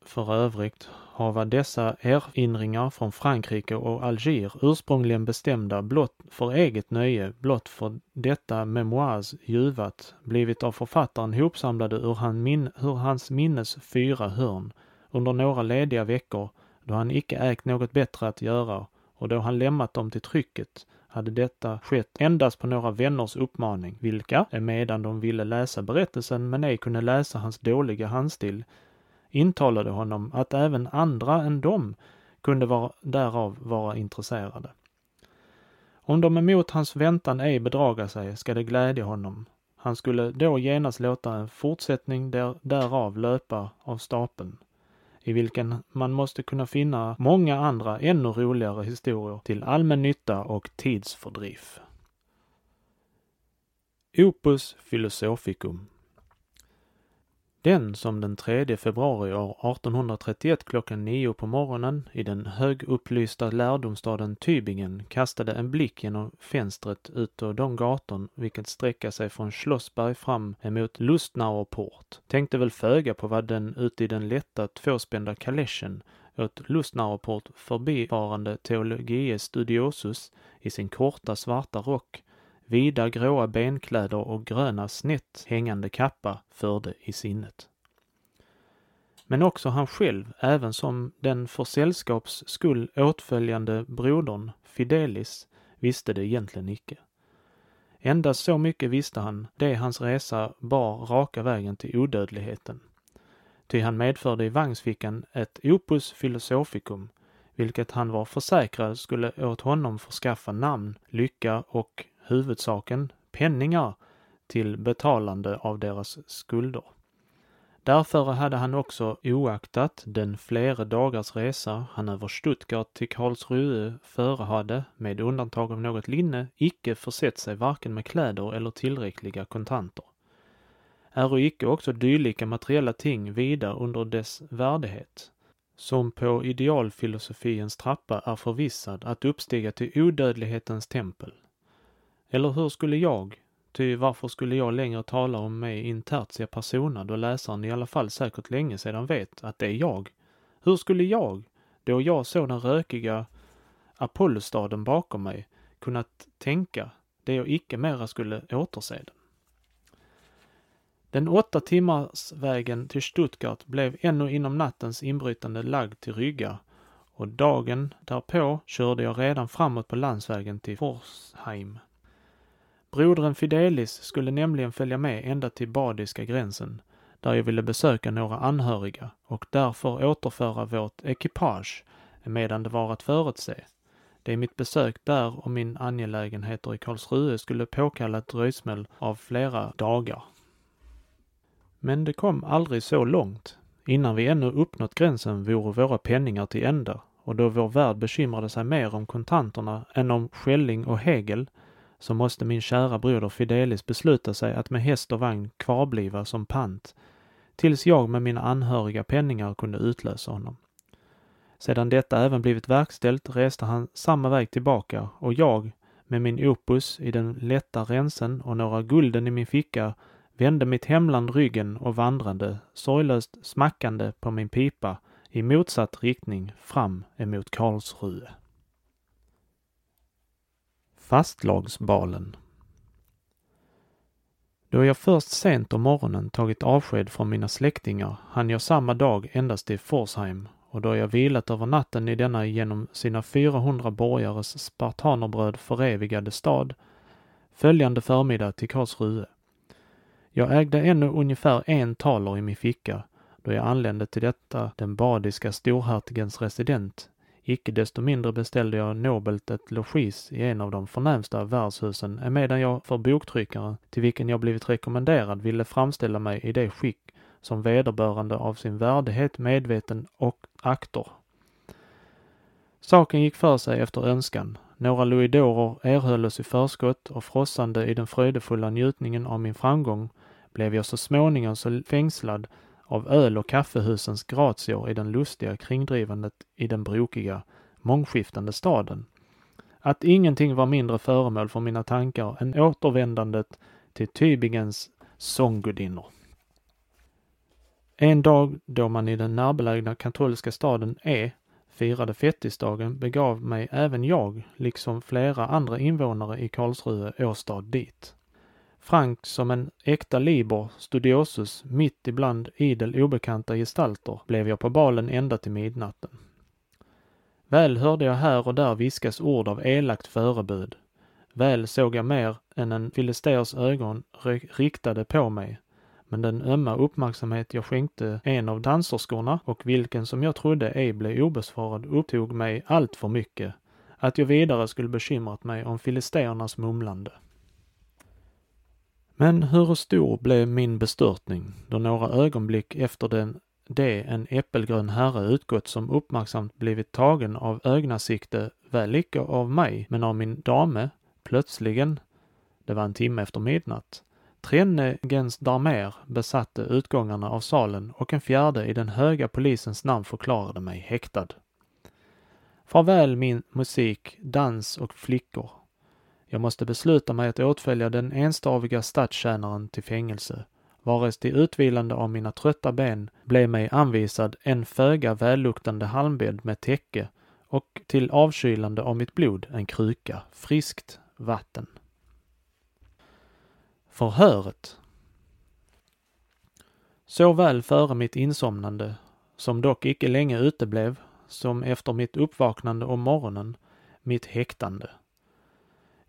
För övrigt hava dessa erinringar från Frankrike och Alger ursprungligen bestämda blott för eget nöje, blott för detta memoirs ljuvat, blivit av författaren hopsamlade ur, han min, ur hans minnes fyra hörn under några lediga veckor då han icke ägt något bättre att göra och då han lämnat dem till trycket hade detta skett endast på några vänners uppmaning, vilka, emedan de ville läsa berättelsen men ej kunde läsa hans dåliga handstil, intalade honom att även andra än dem kunde vara, därav vara intresserade. Om de emot hans väntan ej bedraga sig, ska det glädja honom. Han skulle då genast låta en fortsättning där, därav löpa av stapeln i vilken man måste kunna finna många andra ännu roligare historier till allmän nytta och tidsfördriv. Opus Philosophicum den som den 3 februari år 1831 klockan nio på morgonen i den högupplysta lärdomsstaden Tübingen kastade en blick genom fönstret utå de gatorn vilket sträcka sig från Schlossberg fram emot Lustnauer port, tänkte väl föga på vad den ute i den lätta tvåspända kaleschen åt Lustnauer port förbifarande teologie studiosus i sin korta svarta rock vida gråa benkläder och gröna snett hängande kappa förde i sinnet. Men också han själv, även som den för sällskaps skull åtföljande brodern Fidelis, visste det egentligen icke. Endast så mycket visste han, det hans resa bar raka vägen till odödligheten. Ty han medförde i vagnsfickan ett opus philosophicum, vilket han var försäkrad skulle åt honom förskaffa namn, lycka och huvudsaken penningar till betalande av deras skulder. Därför hade han också oaktat den flera dagars resa han över Stuttgart till Karlsruhe förehade, med undantag av något linne, icke försett sig varken med kläder eller tillräckliga kontanter. Äro icke också dylika materiella ting vida under dess värdighet, som på idealfilosofiens trappa är förvissad att uppstiga till odödlighetens tempel? Eller hur skulle jag, Ty varför skulle jag längre tala om mig in tertia persona då läsaren i alla fall säkert länge sedan vet att det är jag? Hur skulle jag, då jag såg den rökiga Apollostaden bakom mig, kunnat tänka det jag icke mera skulle återse den? Den åtta timmars vägen till Stuttgart blev ännu inom nattens inbrytande lagd till rygga och dagen därpå körde jag redan framåt på landsvägen till Forsheim. Brodern Fidelis skulle nämligen följa med ända till badiska gränsen, där jag ville besöka några anhöriga och därför återföra vårt ekipage medan det var att förutse. Det är mitt besök där och min angelägenheter i Karlsruhe skulle påkalla ett dröjsmål av flera dagar. Men det kom aldrig så långt. Innan vi ännu uppnått gränsen vore våra penningar till ända och då vår värld bekymrade sig mer om kontanterna än om skälling och hegel så måste min kära broder Fidelis besluta sig att med häst och vagn kvarbliva som pant, tills jag med mina anhöriga penningar kunde utlösa honom. Sedan detta även blivit verkställt reste han samma väg tillbaka och jag, med min opus i den lätta rensen och några gulden i min ficka, vände mitt hemland ryggen och vandrade, sorglöst smackande på min pipa, i motsatt riktning fram emot Karlsruhe. Fastlagsbalen. Då jag först sent om morgonen tagit avsked från mina släktingar hann jag samma dag endast till Forsheim och då jag vilat över natten i denna genom sina 400 borgares spartanerbröd förevigade stad, följande förmiddag till Karlsruhe. Jag ägde ännu ungefär en taler i min ficka då jag anlände till detta den badiska storhertigens resident Icke desto mindre beställde jag nobelt ett logis i en av de förnämsta värdshusen emedan jag för boktryckaren, till vilken jag blivit rekommenderad, ville framställa mig i det skick som vederbörande av sin värdighet medveten och aktor. Saken gick för sig efter önskan. Några louidorer erhölls i förskott och frossande i den fröjdefulla njutningen av min framgång blev jag så småningom så fängslad av öl och kaffehusens gratior i den lustiga kringdrivandet i den brokiga, mångskiftande staden. Att ingenting var mindre föremål för mina tankar än återvändandet till Tübingens sånggudinnor. En dag då man i den närbelägna katolska staden E firade fettisdagen begav mig även jag, liksom flera andra invånare i Karlsruhe åstad dit. Frank som en äkta liber studiosus mitt ibland idel obekanta gestalter blev jag på balen ända till midnatten. Väl hörde jag här och där viskas ord av elakt förebud. Väl såg jag mer än en filisters ögon riktade på mig, men den ömma uppmärksamhet jag skänkte en av danserskorna och vilken som jag trodde ej blev obesvarad upptog mig allt för mycket, att jag vidare skulle bekymrat mig om filisternas mumlande. Men hur stor blev min bestörtning då några ögonblick efter den det en äppelgrön herre utgått som uppmärksamt blivit tagen av ögnasikte, väl icke av mig, men av min dame, plötsligen, det var en timme efter midnatt, trenne gens darmer besatte utgångarna av salen och en fjärde i den höga polisens namn förklarade mig häktad. Farväl min musik, dans och flickor. Jag måste besluta mig att åtfölja den enstaviga stadstjänaren till fängelse, vares till utvilande av mina trötta ben blev mig anvisad en föga välluktande halmbädd med täcke och till avkylande av mitt blod en kruka friskt vatten. Förhöret Såväl före mitt insomnande, som dock icke länge uteblev, som efter mitt uppvaknande om morgonen, mitt häktande.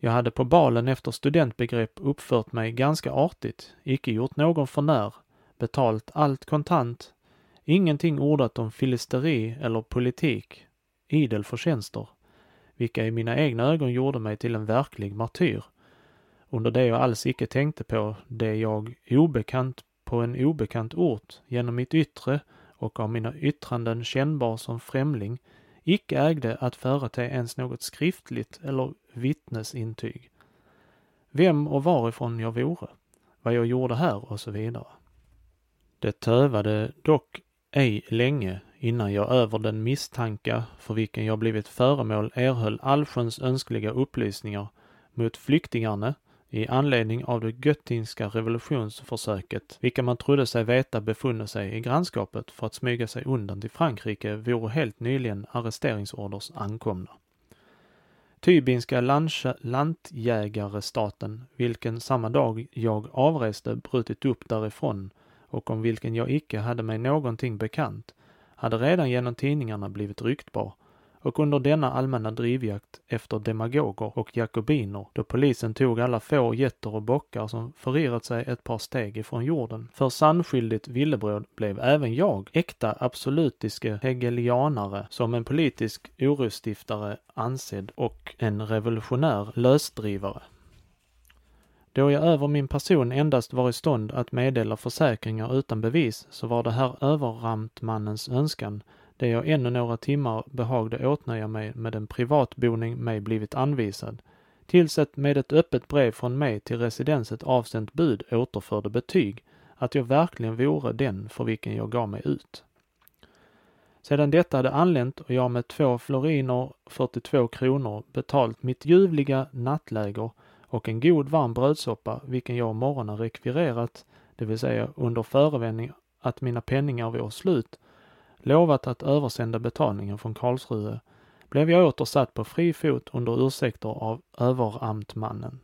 Jag hade på balen efter studentbegrepp uppfört mig ganska artigt, icke gjort någon förnär, betalt allt kontant, ingenting ordat om filisteri eller politik, idel förtjänster, vilka i mina egna ögon gjorde mig till en verklig martyr, under det jag alls icke tänkte på det jag obekant på en obekant ort genom mitt yttre och av mina yttranden kännbar som främling icke ägde att förete ens något skriftligt eller vittnesintyg. Vem och varifrån jag vore, vad jag gjorde här och så vidare. Det tövade dock ej länge innan jag över den misstanka för vilken jag blivit föremål erhöll allsköns önskliga upplysningar mot flyktingarna i anledning av det göttingska revolutionsförsöket, vilka man trodde sig veta befunne sig i grannskapet för att smyga sig undan till Frankrike, vore helt nyligen arresteringsorders ankomna. Tybinska lantjägarestaten, vilken samma dag jag avreste brutit upp därifrån och om vilken jag icke hade mig någonting bekant, hade redan genom tidningarna blivit ryktbar och under denna allmänna drivjakt efter demagoger och jakobiner, då polisen tog alla får, getter och bockar som förirrat sig ett par steg ifrån jorden, för sannskyldigt villebråd blev även jag äkta absolutiske hegelianare som en politisk orosstiftare ansedd och en revolutionär lösdrivare. Då jag över min person endast var i stånd att meddela försäkringar utan bevis så var det här överramtmannens önskan det jag ännu några timmar behagde åtnöja mig med en privatboning mig blivit anvisad, tills ett med ett öppet brev från mig till residenset avsänt bud återförde betyg att jag verkligen vore den för vilken jag gav mig ut. Sedan detta hade anlänt och jag med två floriner 42 kronor betalt mitt ljuvliga nattläger och en god varm brödsoppa, vilken jag om morgonen rekvirerat, det vill säga under förevändning att mina penningar vore slut, lovat att översända betalningen från Karlsruhe, blev jag åter satt på fri fot under ursäkter av överamtmannen.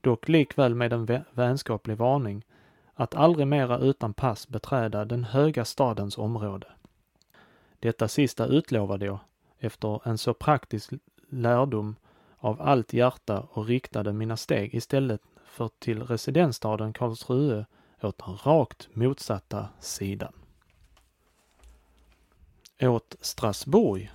Dock likväl med en vänskaplig varning att aldrig mera utan pass beträda den höga stadens område. Detta sista utlovade jag, efter en så praktisk lärdom av allt hjärta och riktade mina steg istället för till residensstaden Karlsruhe åt den rakt motsatta sidan. Åt Strasbourg.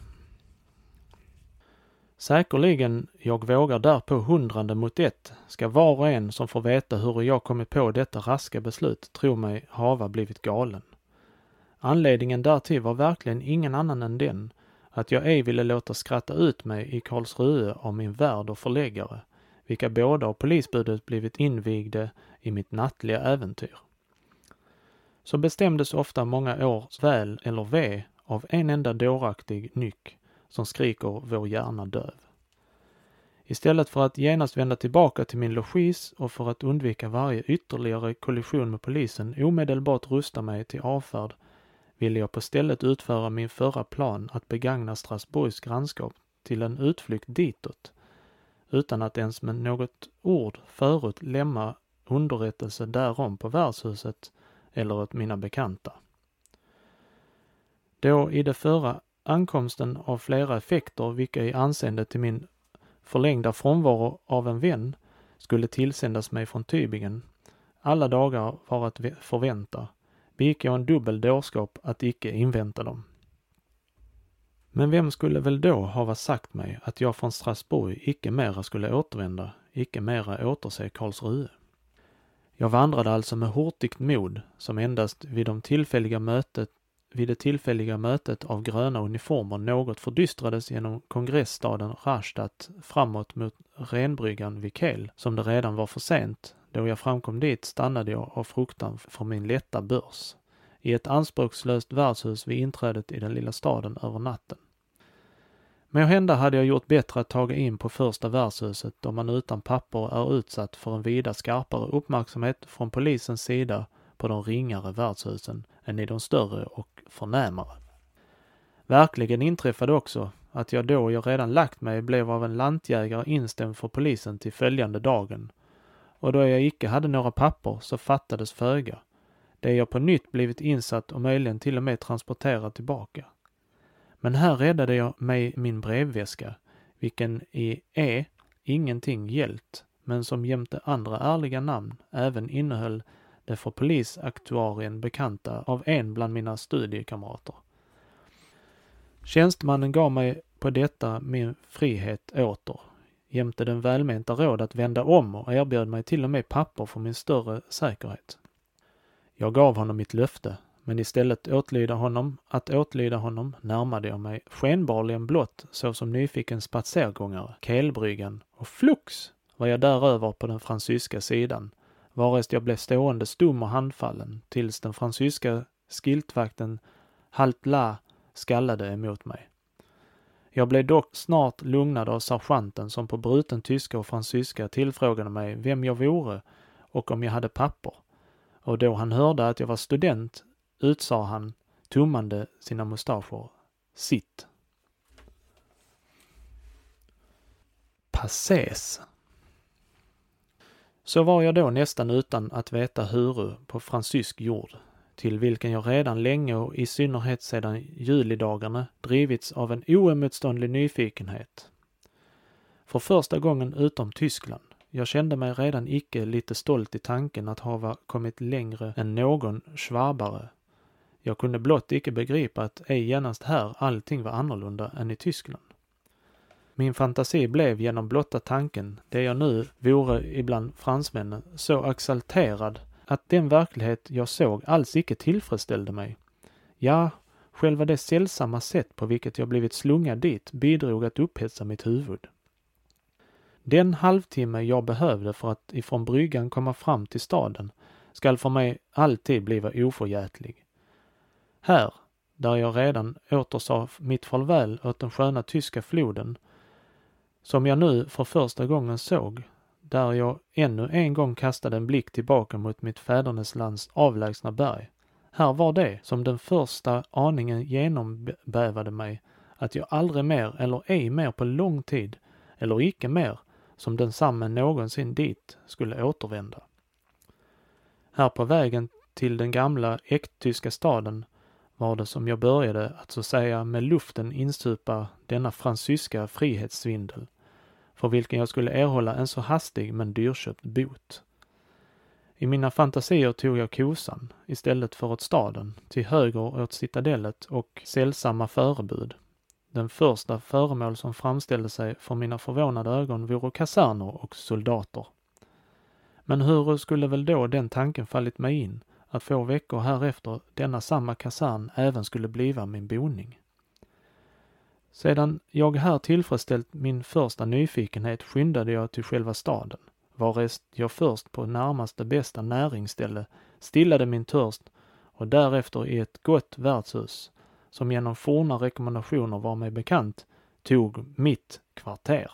Säkerligen jag vågar därpå hundrande mot ett, ska var och en som får veta hur jag kommit på detta raska beslut tro mig hava blivit galen. Anledningen därtill var verkligen ingen annan än den att jag ej ville låta skratta ut mig i Karlsruhe av min värd och förläggare, vilka båda av polisbudet blivit invigde i mitt nattliga äventyr. Så bestämdes ofta många års väl eller ve av en enda dåraktig nyck som skriker vår hjärna döv. Istället för att genast vända tillbaka till min logis och för att undvika varje ytterligare kollision med polisen omedelbart rusta mig till avfärd ville jag på stället utföra min förra plan att begagna Strasbourgs grannskap till en utflykt ditåt, utan att ens med något ord förut lämna underrättelse därom på värdshuset eller åt mina bekanta. Då i det förra ankomsten av flera effekter, vilka i anseende till min förlängda frånvaro av en vän skulle tillsändas mig från Tybingen, alla dagar var att förvänta, begick jag en dubbel dårskap att icke invänta dem. Men vem skulle väl då hava sagt mig att jag från Strasbourg icke mera skulle återvända, icke mera återse Karlsruhe? Jag vandrade alltså med hurtigt mod, som endast vid de tillfälliga mötet vid det tillfälliga mötet av gröna uniformer något fördystrades genom kongressstaden Rastatt framåt mot renbryggan vid Kiel, som det redan var för sent. Då jag framkom dit stannade jag av fruktan för min lätta börs i ett anspråkslöst värdshus vid inträdet i den lilla staden över natten. Men hända hade jag gjort bättre att taga in på första värdshuset då man utan papper är utsatt för en vida skarpare uppmärksamhet från polisens sida på de ringare värdshusen än i de större och förnämare. Verkligen inträffade också att jag då jag redan lagt mig blev av en lantjägare instämd för polisen till följande dagen. Och då jag icke hade några papper så fattades föga. Det jag på nytt blivit insatt och möjligen till och med transporterad tillbaka. Men här räddade jag mig min brevväska, vilken i E ingenting gällt, men som jämte andra ärliga namn även innehöll det för polisaktuarien bekanta av en bland mina studiekamrater. Tjänstemannen gav mig på detta min frihet åter, jämte den välmenta råd att vända om och erbjöd mig till och med papper för min större säkerhet. Jag gav honom mitt löfte, men istället åtlyda honom, att åtlyda honom närmade jag mig skenbarligen blott såsom nyfiken spatsergångare, kelbryggan och flux var jag däröver på den fransyska sidan, varest jag blev stående stum och handfallen tills den fransyska skiltvakten halt la skallade emot mig. Jag blev dock snart lugnad av sergeanten som på bruten tyska och fransyska tillfrågade mig vem jag vore och om jag hade papper. Och då han hörde att jag var student utsade han, tummande sina mustascher, sitt. Passes. Så var jag då nästan utan att veta huru på fransysk jord, till vilken jag redan länge och i synnerhet sedan julidagarna drivits av en oemotståndlig nyfikenhet. För första gången utom Tyskland. Jag kände mig redan icke lite stolt i tanken att hava kommit längre än någon schwabare. Jag kunde blott icke begripa att ej genast här allting var annorlunda än i Tyskland. Min fantasi blev genom blotta tanken, det jag nu vore ibland fransmännen, så exalterad att den verklighet jag såg alls icke tillfredsställde mig. Ja, själva det sällsamma sätt på vilket jag blivit slungad dit bidrog att upphetsa mitt huvud. Den halvtimme jag behövde för att ifrån bryggan komma fram till staden skall för mig alltid bliva oförgätlig. Här, där jag redan återsa mitt farväl åt den sköna tyska floden, som jag nu för första gången såg, där jag ännu en gång kastade en blick tillbaka mot mitt fäderneslands avlägsna berg. Här var det som den första aningen genombävade mig, att jag aldrig mer, eller ej mer på lång tid, eller icke mer, som densamme någonsin dit skulle återvända. Här på vägen till den gamla äkttyska staden var det som jag började att så säga med luften insupa denna fransyska frihetssvindel för vilken jag skulle erhålla en så hastig men dyrköpt bot. I mina fantasier tog jag kosan istället för åt staden, till höger åt citadellet och sällsamma förebud. Den första föremål som framställde sig för mina förvånade ögon vore kaserner och soldater. Men hur skulle väl då den tanken fallit mig in, att få veckor härefter denna samma kasern även skulle bliva min boning? Sedan jag här tillfredsställt min första nyfikenhet skyndade jag till själva staden, varest jag först på närmaste bästa näringsställe stillade min törst och därefter i ett gott värdshus, som genom forna rekommendationer var mig bekant, tog mitt kvarter.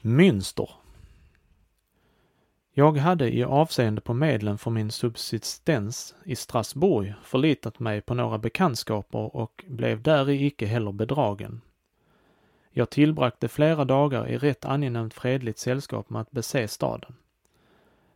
Münster jag hade i avseende på medlen för min subsistens i Strasbourg förlitat mig på några bekantskaper och blev däri icke heller bedragen. Jag tillbragte flera dagar i rätt angenämt fredligt sällskap med att bese staden.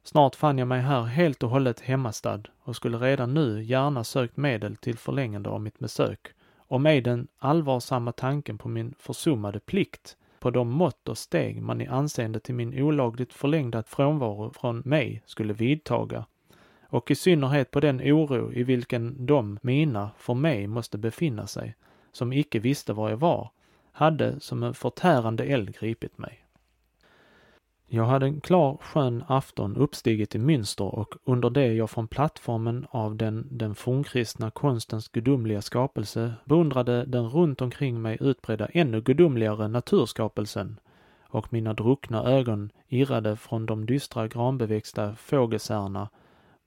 Snart fann jag mig här helt och hållet hemmastad och skulle redan nu gärna sökt medel till förlängande av mitt besök och med den allvarsamma tanken på min försummade plikt på de mått och steg man i anseende till min olagligt förlängda frånvaro från mig skulle vidtaga och i synnerhet på den oro i vilken de, mina, för mig måste befinna sig, som icke visste var jag var, hade som en förtärande eld gripit mig. Jag hade en klar skön afton uppstigit i Münster och under det jag från plattformen av den, den fornkristna konstens gudomliga skapelse beundrade den runt omkring mig utbredda ännu gudomligare naturskapelsen. Och mina druckna ögon irrade från de dystra granbeväxta fågelsärna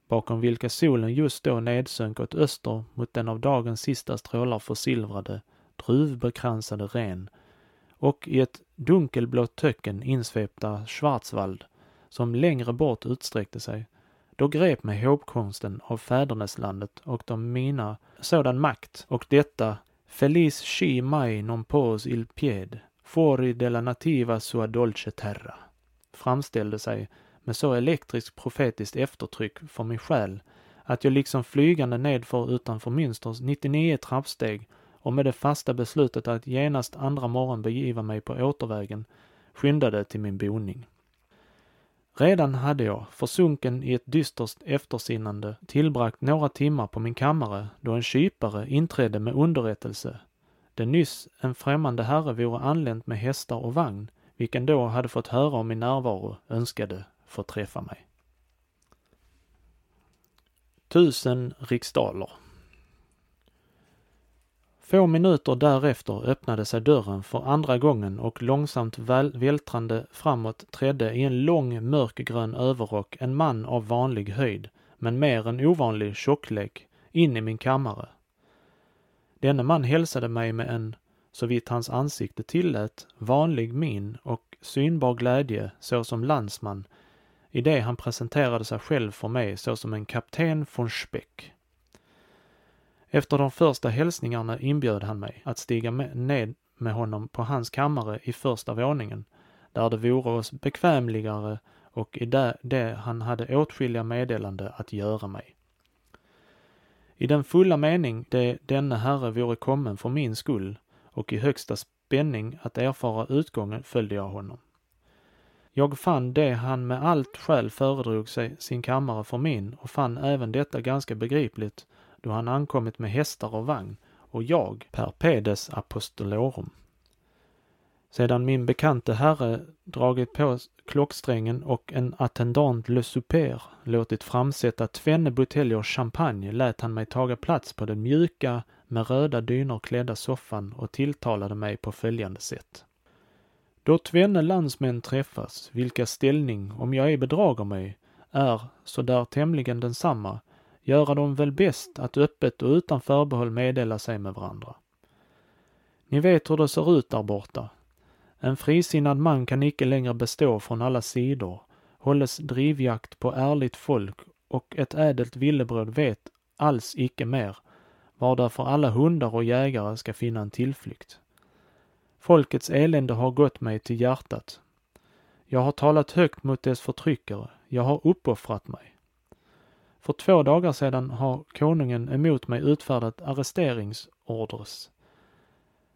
bakom vilka solen just då nedsönk åt öster mot den av dagens sista strålar försilvrade, druvbekransade ren och i ett dunkelblått töcken insvepta Schwarzwald som längre bort utsträckte sig. Då grep mig hågkomsten av fäderneslandet och de mina sådan makt och detta Feliz chi mai non pos il pied fori della nativa sua dolce terra framställde sig med så elektriskt profetiskt eftertryck för min själ att jag liksom flygande nedför utanför Münsters 99 trappsteg och med det fasta beslutet att genast andra morgon begiva mig på återvägen skyndade till min boning. Redan hade jag, försunken i ett dystert eftersinnande, tillbragt några timmar på min kammare då en kypare inträdde med underrättelse. Det nyss en främmande herre vore anlänt med hästar och vagn, vilken då hade fått höra om min närvaro, önskade få träffa mig. Tusen riksdaler. Få minuter därefter öppnade sig dörren för andra gången och långsamt väl, vältrande framåt trädde i en lång mörkgrön överrock en man av vanlig höjd, men mer än ovanlig tjocklek, in i min kammare. Denne man hälsade mig med en, så vitt hans ansikte tillät, vanlig min och synbar glädje såsom landsman i det han presenterade sig själv för mig såsom en kapten von Speck. Efter de första hälsningarna inbjöd han mig att stiga med, ned med honom på hans kammare i första våningen, där det vore oss bekvämligare och i det, det han hade åtskilliga meddelande att göra mig. I den fulla mening det denne herre vore kommen för min skull och i högsta spänning att erfara utgången följde jag honom. Jag fann det han med allt skäl föredrog sig sin kammare för min och fann även detta ganska begripligt då han ankommit med hästar och vagn och jag per pedes apostolorum. Sedan min bekante herre dragit på klocksträngen och en attendant le Super låtit framsätta tvenne buteljer champagne lät han mig taga plats på den mjuka med röda dynor klädda soffan och tilltalade mig på följande sätt. Då tvenne landsmän träffas, vilka ställning, om jag ej bedrager mig, är så där tämligen densamma, göra de väl bäst att öppet och utan förbehåll meddela sig med varandra. Ni vet hur det ser ut där borta. En frisinnad man kan icke längre bestå från alla sidor, hålles drivjakt på ärligt folk och ett ädelt villebröd vet alls icke mer, var därför alla hundar och jägare ska finna en tillflykt. Folkets elände har gått mig till hjärtat. Jag har talat högt mot dess förtryckare. Jag har uppoffrat mig. För två dagar sedan har konungen emot mig utfärdat arresteringsorders.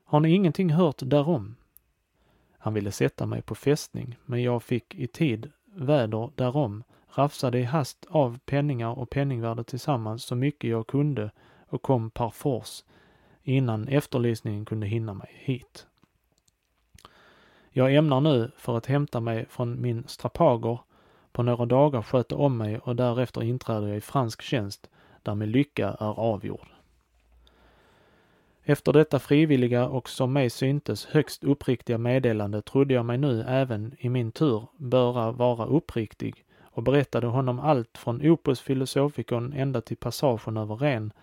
Har ni ingenting hört därom? Han ville sätta mig på fästning, men jag fick i tid väder därom, rafsade i hast av penningar och penningvärde tillsammans så mycket jag kunde och kom par force innan efterlysningen kunde hinna mig hit. Jag ämnar nu, för att hämta mig från min strapager, på några dagar sköter om mig och därefter inträder jag i fransk tjänst, där min lycka är avgjord. Efter detta frivilliga och som mig syntes högst uppriktiga meddelande trodde jag mig nu även i min tur böra vara uppriktig och berättade honom allt från Opus Philosophicon ända till passagen över Ren,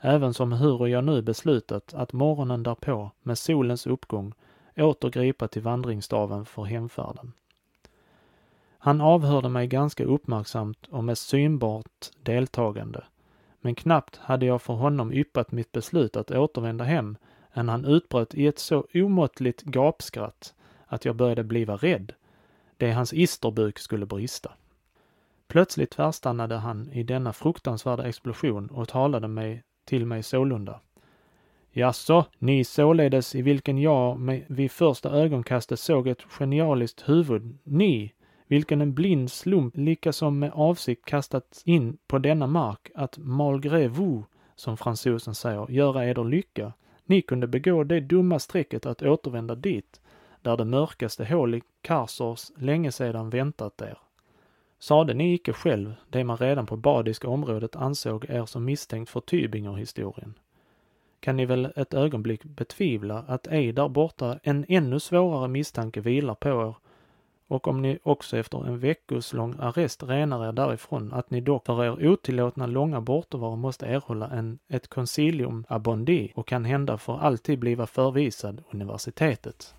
även som hur jag nu beslutat att morgonen därpå, med solens uppgång, åter gripa till vandringsstaven för hemfärden. Han avhörde mig ganska uppmärksamt och med synbart deltagande, men knappt hade jag för honom yppat mitt beslut att återvända hem än han utbröt i ett så omåttligt gapskratt att jag började bliva rädd. Det hans isterbuk skulle brista. Plötsligt tvärstannade han i denna fruktansvärda explosion och talade mig till mig sålunda. Jaså, ni således i vilken jag med, vid första ögonkastet såg ett genialiskt huvud, ni, vilken en blind slump likasom med avsikt kastats in på denna mark, att malgré vous, som fransosen säger, göra eder lycka. Ni kunde begå det dumma strecket att återvända dit, där det mörkaste hål i Karsors länge sedan väntat er. Sade ni icke själv det man redan på badiska området ansåg er som misstänkt för Tybinger-historien? kan ni väl ett ögonblick betvivla att ej där borta en ännu svårare misstanke vilar på er och om ni också efter en veckoslång arrest renar er därifrån, att ni dock för er otillåtna långa bortovaro måste erhålla en, ett concilium abondi och kan hända för alltid bliva förvisad universitetet.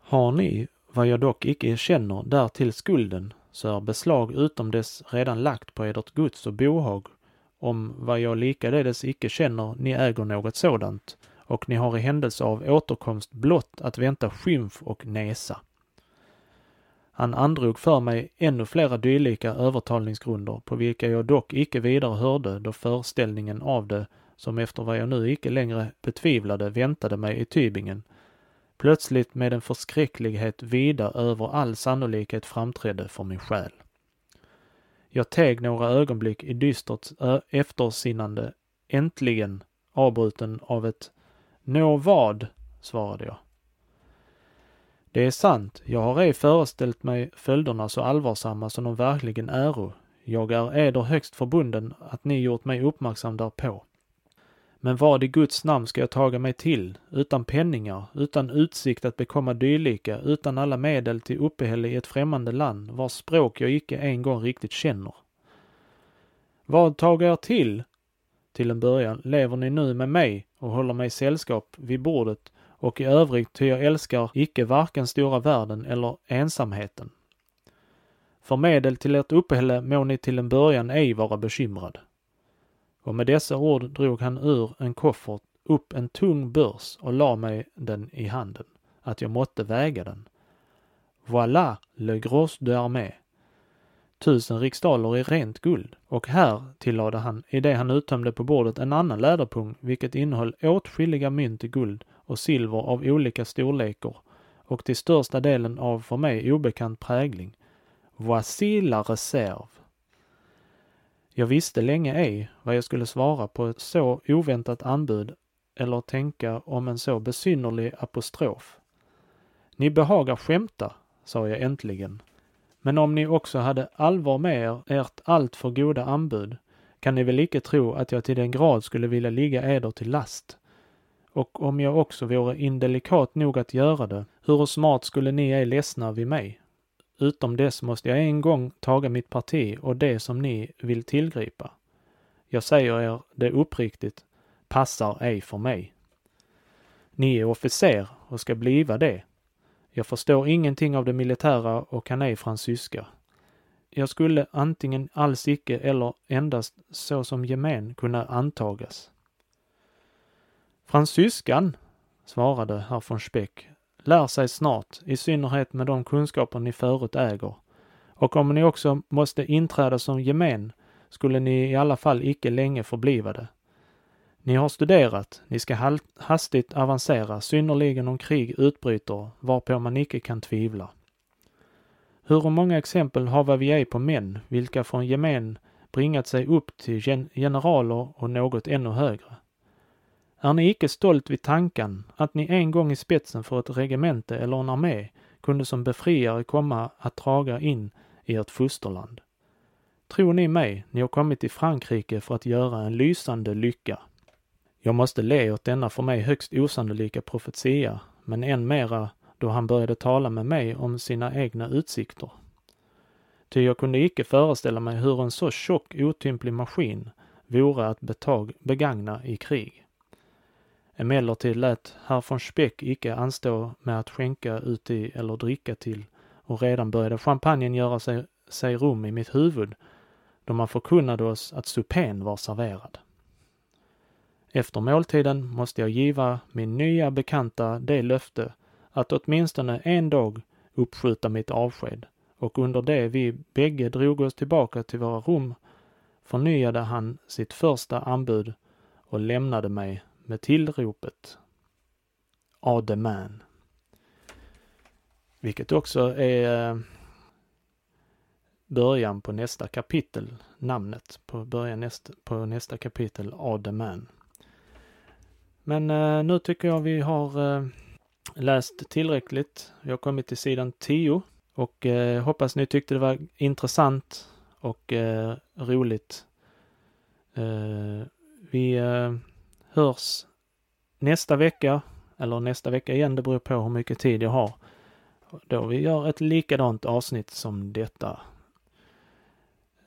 Har ni, vad jag dock icke känner, därtill skulden, så är beslag utom dess redan lagt på edert gods och bohag om vad jag likaledes icke känner ni äger något sådant, och ni har i händelse av återkomst blott att vänta skymf och näsa. Han androg för mig ännu flera dylika övertalningsgrunder, på vilka jag dock icke vidare hörde då föreställningen av det, som efter vad jag nu icke längre betvivlade väntade mig i Tybingen, plötsligt med en förskräcklighet vida över all sannolikhet framträdde för min själ. Jag teg några ögonblick i dystert eftersinnande, äntligen avbruten av ett Nå vad? svarade jag. Det är sant, jag har ej föreställt mig följderna så allvarsamma som de verkligen äro. Jag är eder högst förbunden att ni gjort mig uppmärksam därpå. Men vad i Guds namn ska jag taga mig till, utan penningar, utan utsikt att bekomma dylika, utan alla medel till uppehälle i ett främmande land, vars språk jag icke en gång riktigt känner? Vad tagar jag till? Till en början lever ni nu med mig och håller mig sällskap vid bordet och i övrigt ty jag älskar icke varken stora världen eller ensamheten. För medel till ert uppehälle må ni till en början ej vara bekymrad. Och med dessa ord drog han ur en koffert upp en tung börs och la mig den i handen, att jag måtte väga den. Voilà le gros d'armée. Tusen riksdaler i rent guld. Och här, tillade han, i det han uttömde på bordet en annan läderpung, vilket innehöll åtskilliga mynt i guld och silver av olika storlekar och till största delen av för mig obekant prägling. Voici la reserve. Jag visste länge ej vad jag skulle svara på ett så oväntat anbud eller tänka om en så besynnerlig apostrof. Ni behagar skämta, sa jag äntligen. Men om ni också hade allvar med er, ert alltför goda anbud, kan ni väl icke tro att jag till den grad skulle vilja ligga eder till last. Och om jag också vore indelikat nog att göra det, hur smart skulle ni ej ledsna vid mig? Utom dess måste jag en gång taga mitt parti och det som ni vill tillgripa. Jag säger er det uppriktigt, passar ej för mig. Ni är officer och ska bliva det. Jag förstår ingenting av det militära och kan ej fransyska. Jag skulle antingen alls icke eller endast så som gemen kunna antagas. Fransyskan, svarade herr von Speck, lär sig snart, i synnerhet med de kunskaper ni förut äger. Och om ni också måste inträda som gemen skulle ni i alla fall icke länge förbliva det. Ni har studerat, ni ska hastigt avancera, synnerligen om krig utbryter, varpå man icke kan tvivla. Hur många exempel har vi ej på män, vilka från gemen bringat sig upp till gen generaler och något ännu högre? Är ni icke stolt vid tanken att ni en gång i spetsen för ett regemente eller en armé kunde som befriare komma att traga in i ert fosterland? Tror ni mig, ni har kommit till Frankrike för att göra en lysande lycka. Jag måste le åt denna för mig högst osannolika profetia, men än mera då han började tala med mig om sina egna utsikter. Ty jag kunde icke föreställa mig hur en så tjock otymplig maskin vore att betag begagna i krig. Emellertid lät herr von Speck icke anstå med att skänka uti eller dricka till och redan började champagnen göra sig, sig rum i mitt huvud då man förkunnade oss att supén var serverad. Efter måltiden måste jag giva min nya bekanta det löfte att åtminstone en dag uppskjuta mitt avsked och under det vi bägge drog oss tillbaka till våra rum förnyade han sitt första anbud och lämnade mig med tillropet A man. Vilket också är eh, början på nästa kapitel, namnet på början näst, på nästa kapitel, A man. Men eh, nu tycker jag vi har eh, läst tillräckligt. Vi har kommit till sidan 10 och eh, hoppas ni tyckte det var intressant och eh, roligt. Eh, vi eh, hörs nästa vecka, eller nästa vecka igen, det beror på hur mycket tid jag har. Då vi gör ett likadant avsnitt som detta.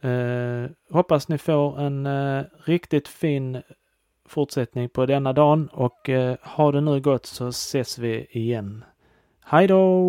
Eh, hoppas ni får en eh, riktigt fin fortsättning på denna dagen och eh, ha det nu gott så ses vi igen. Hej då!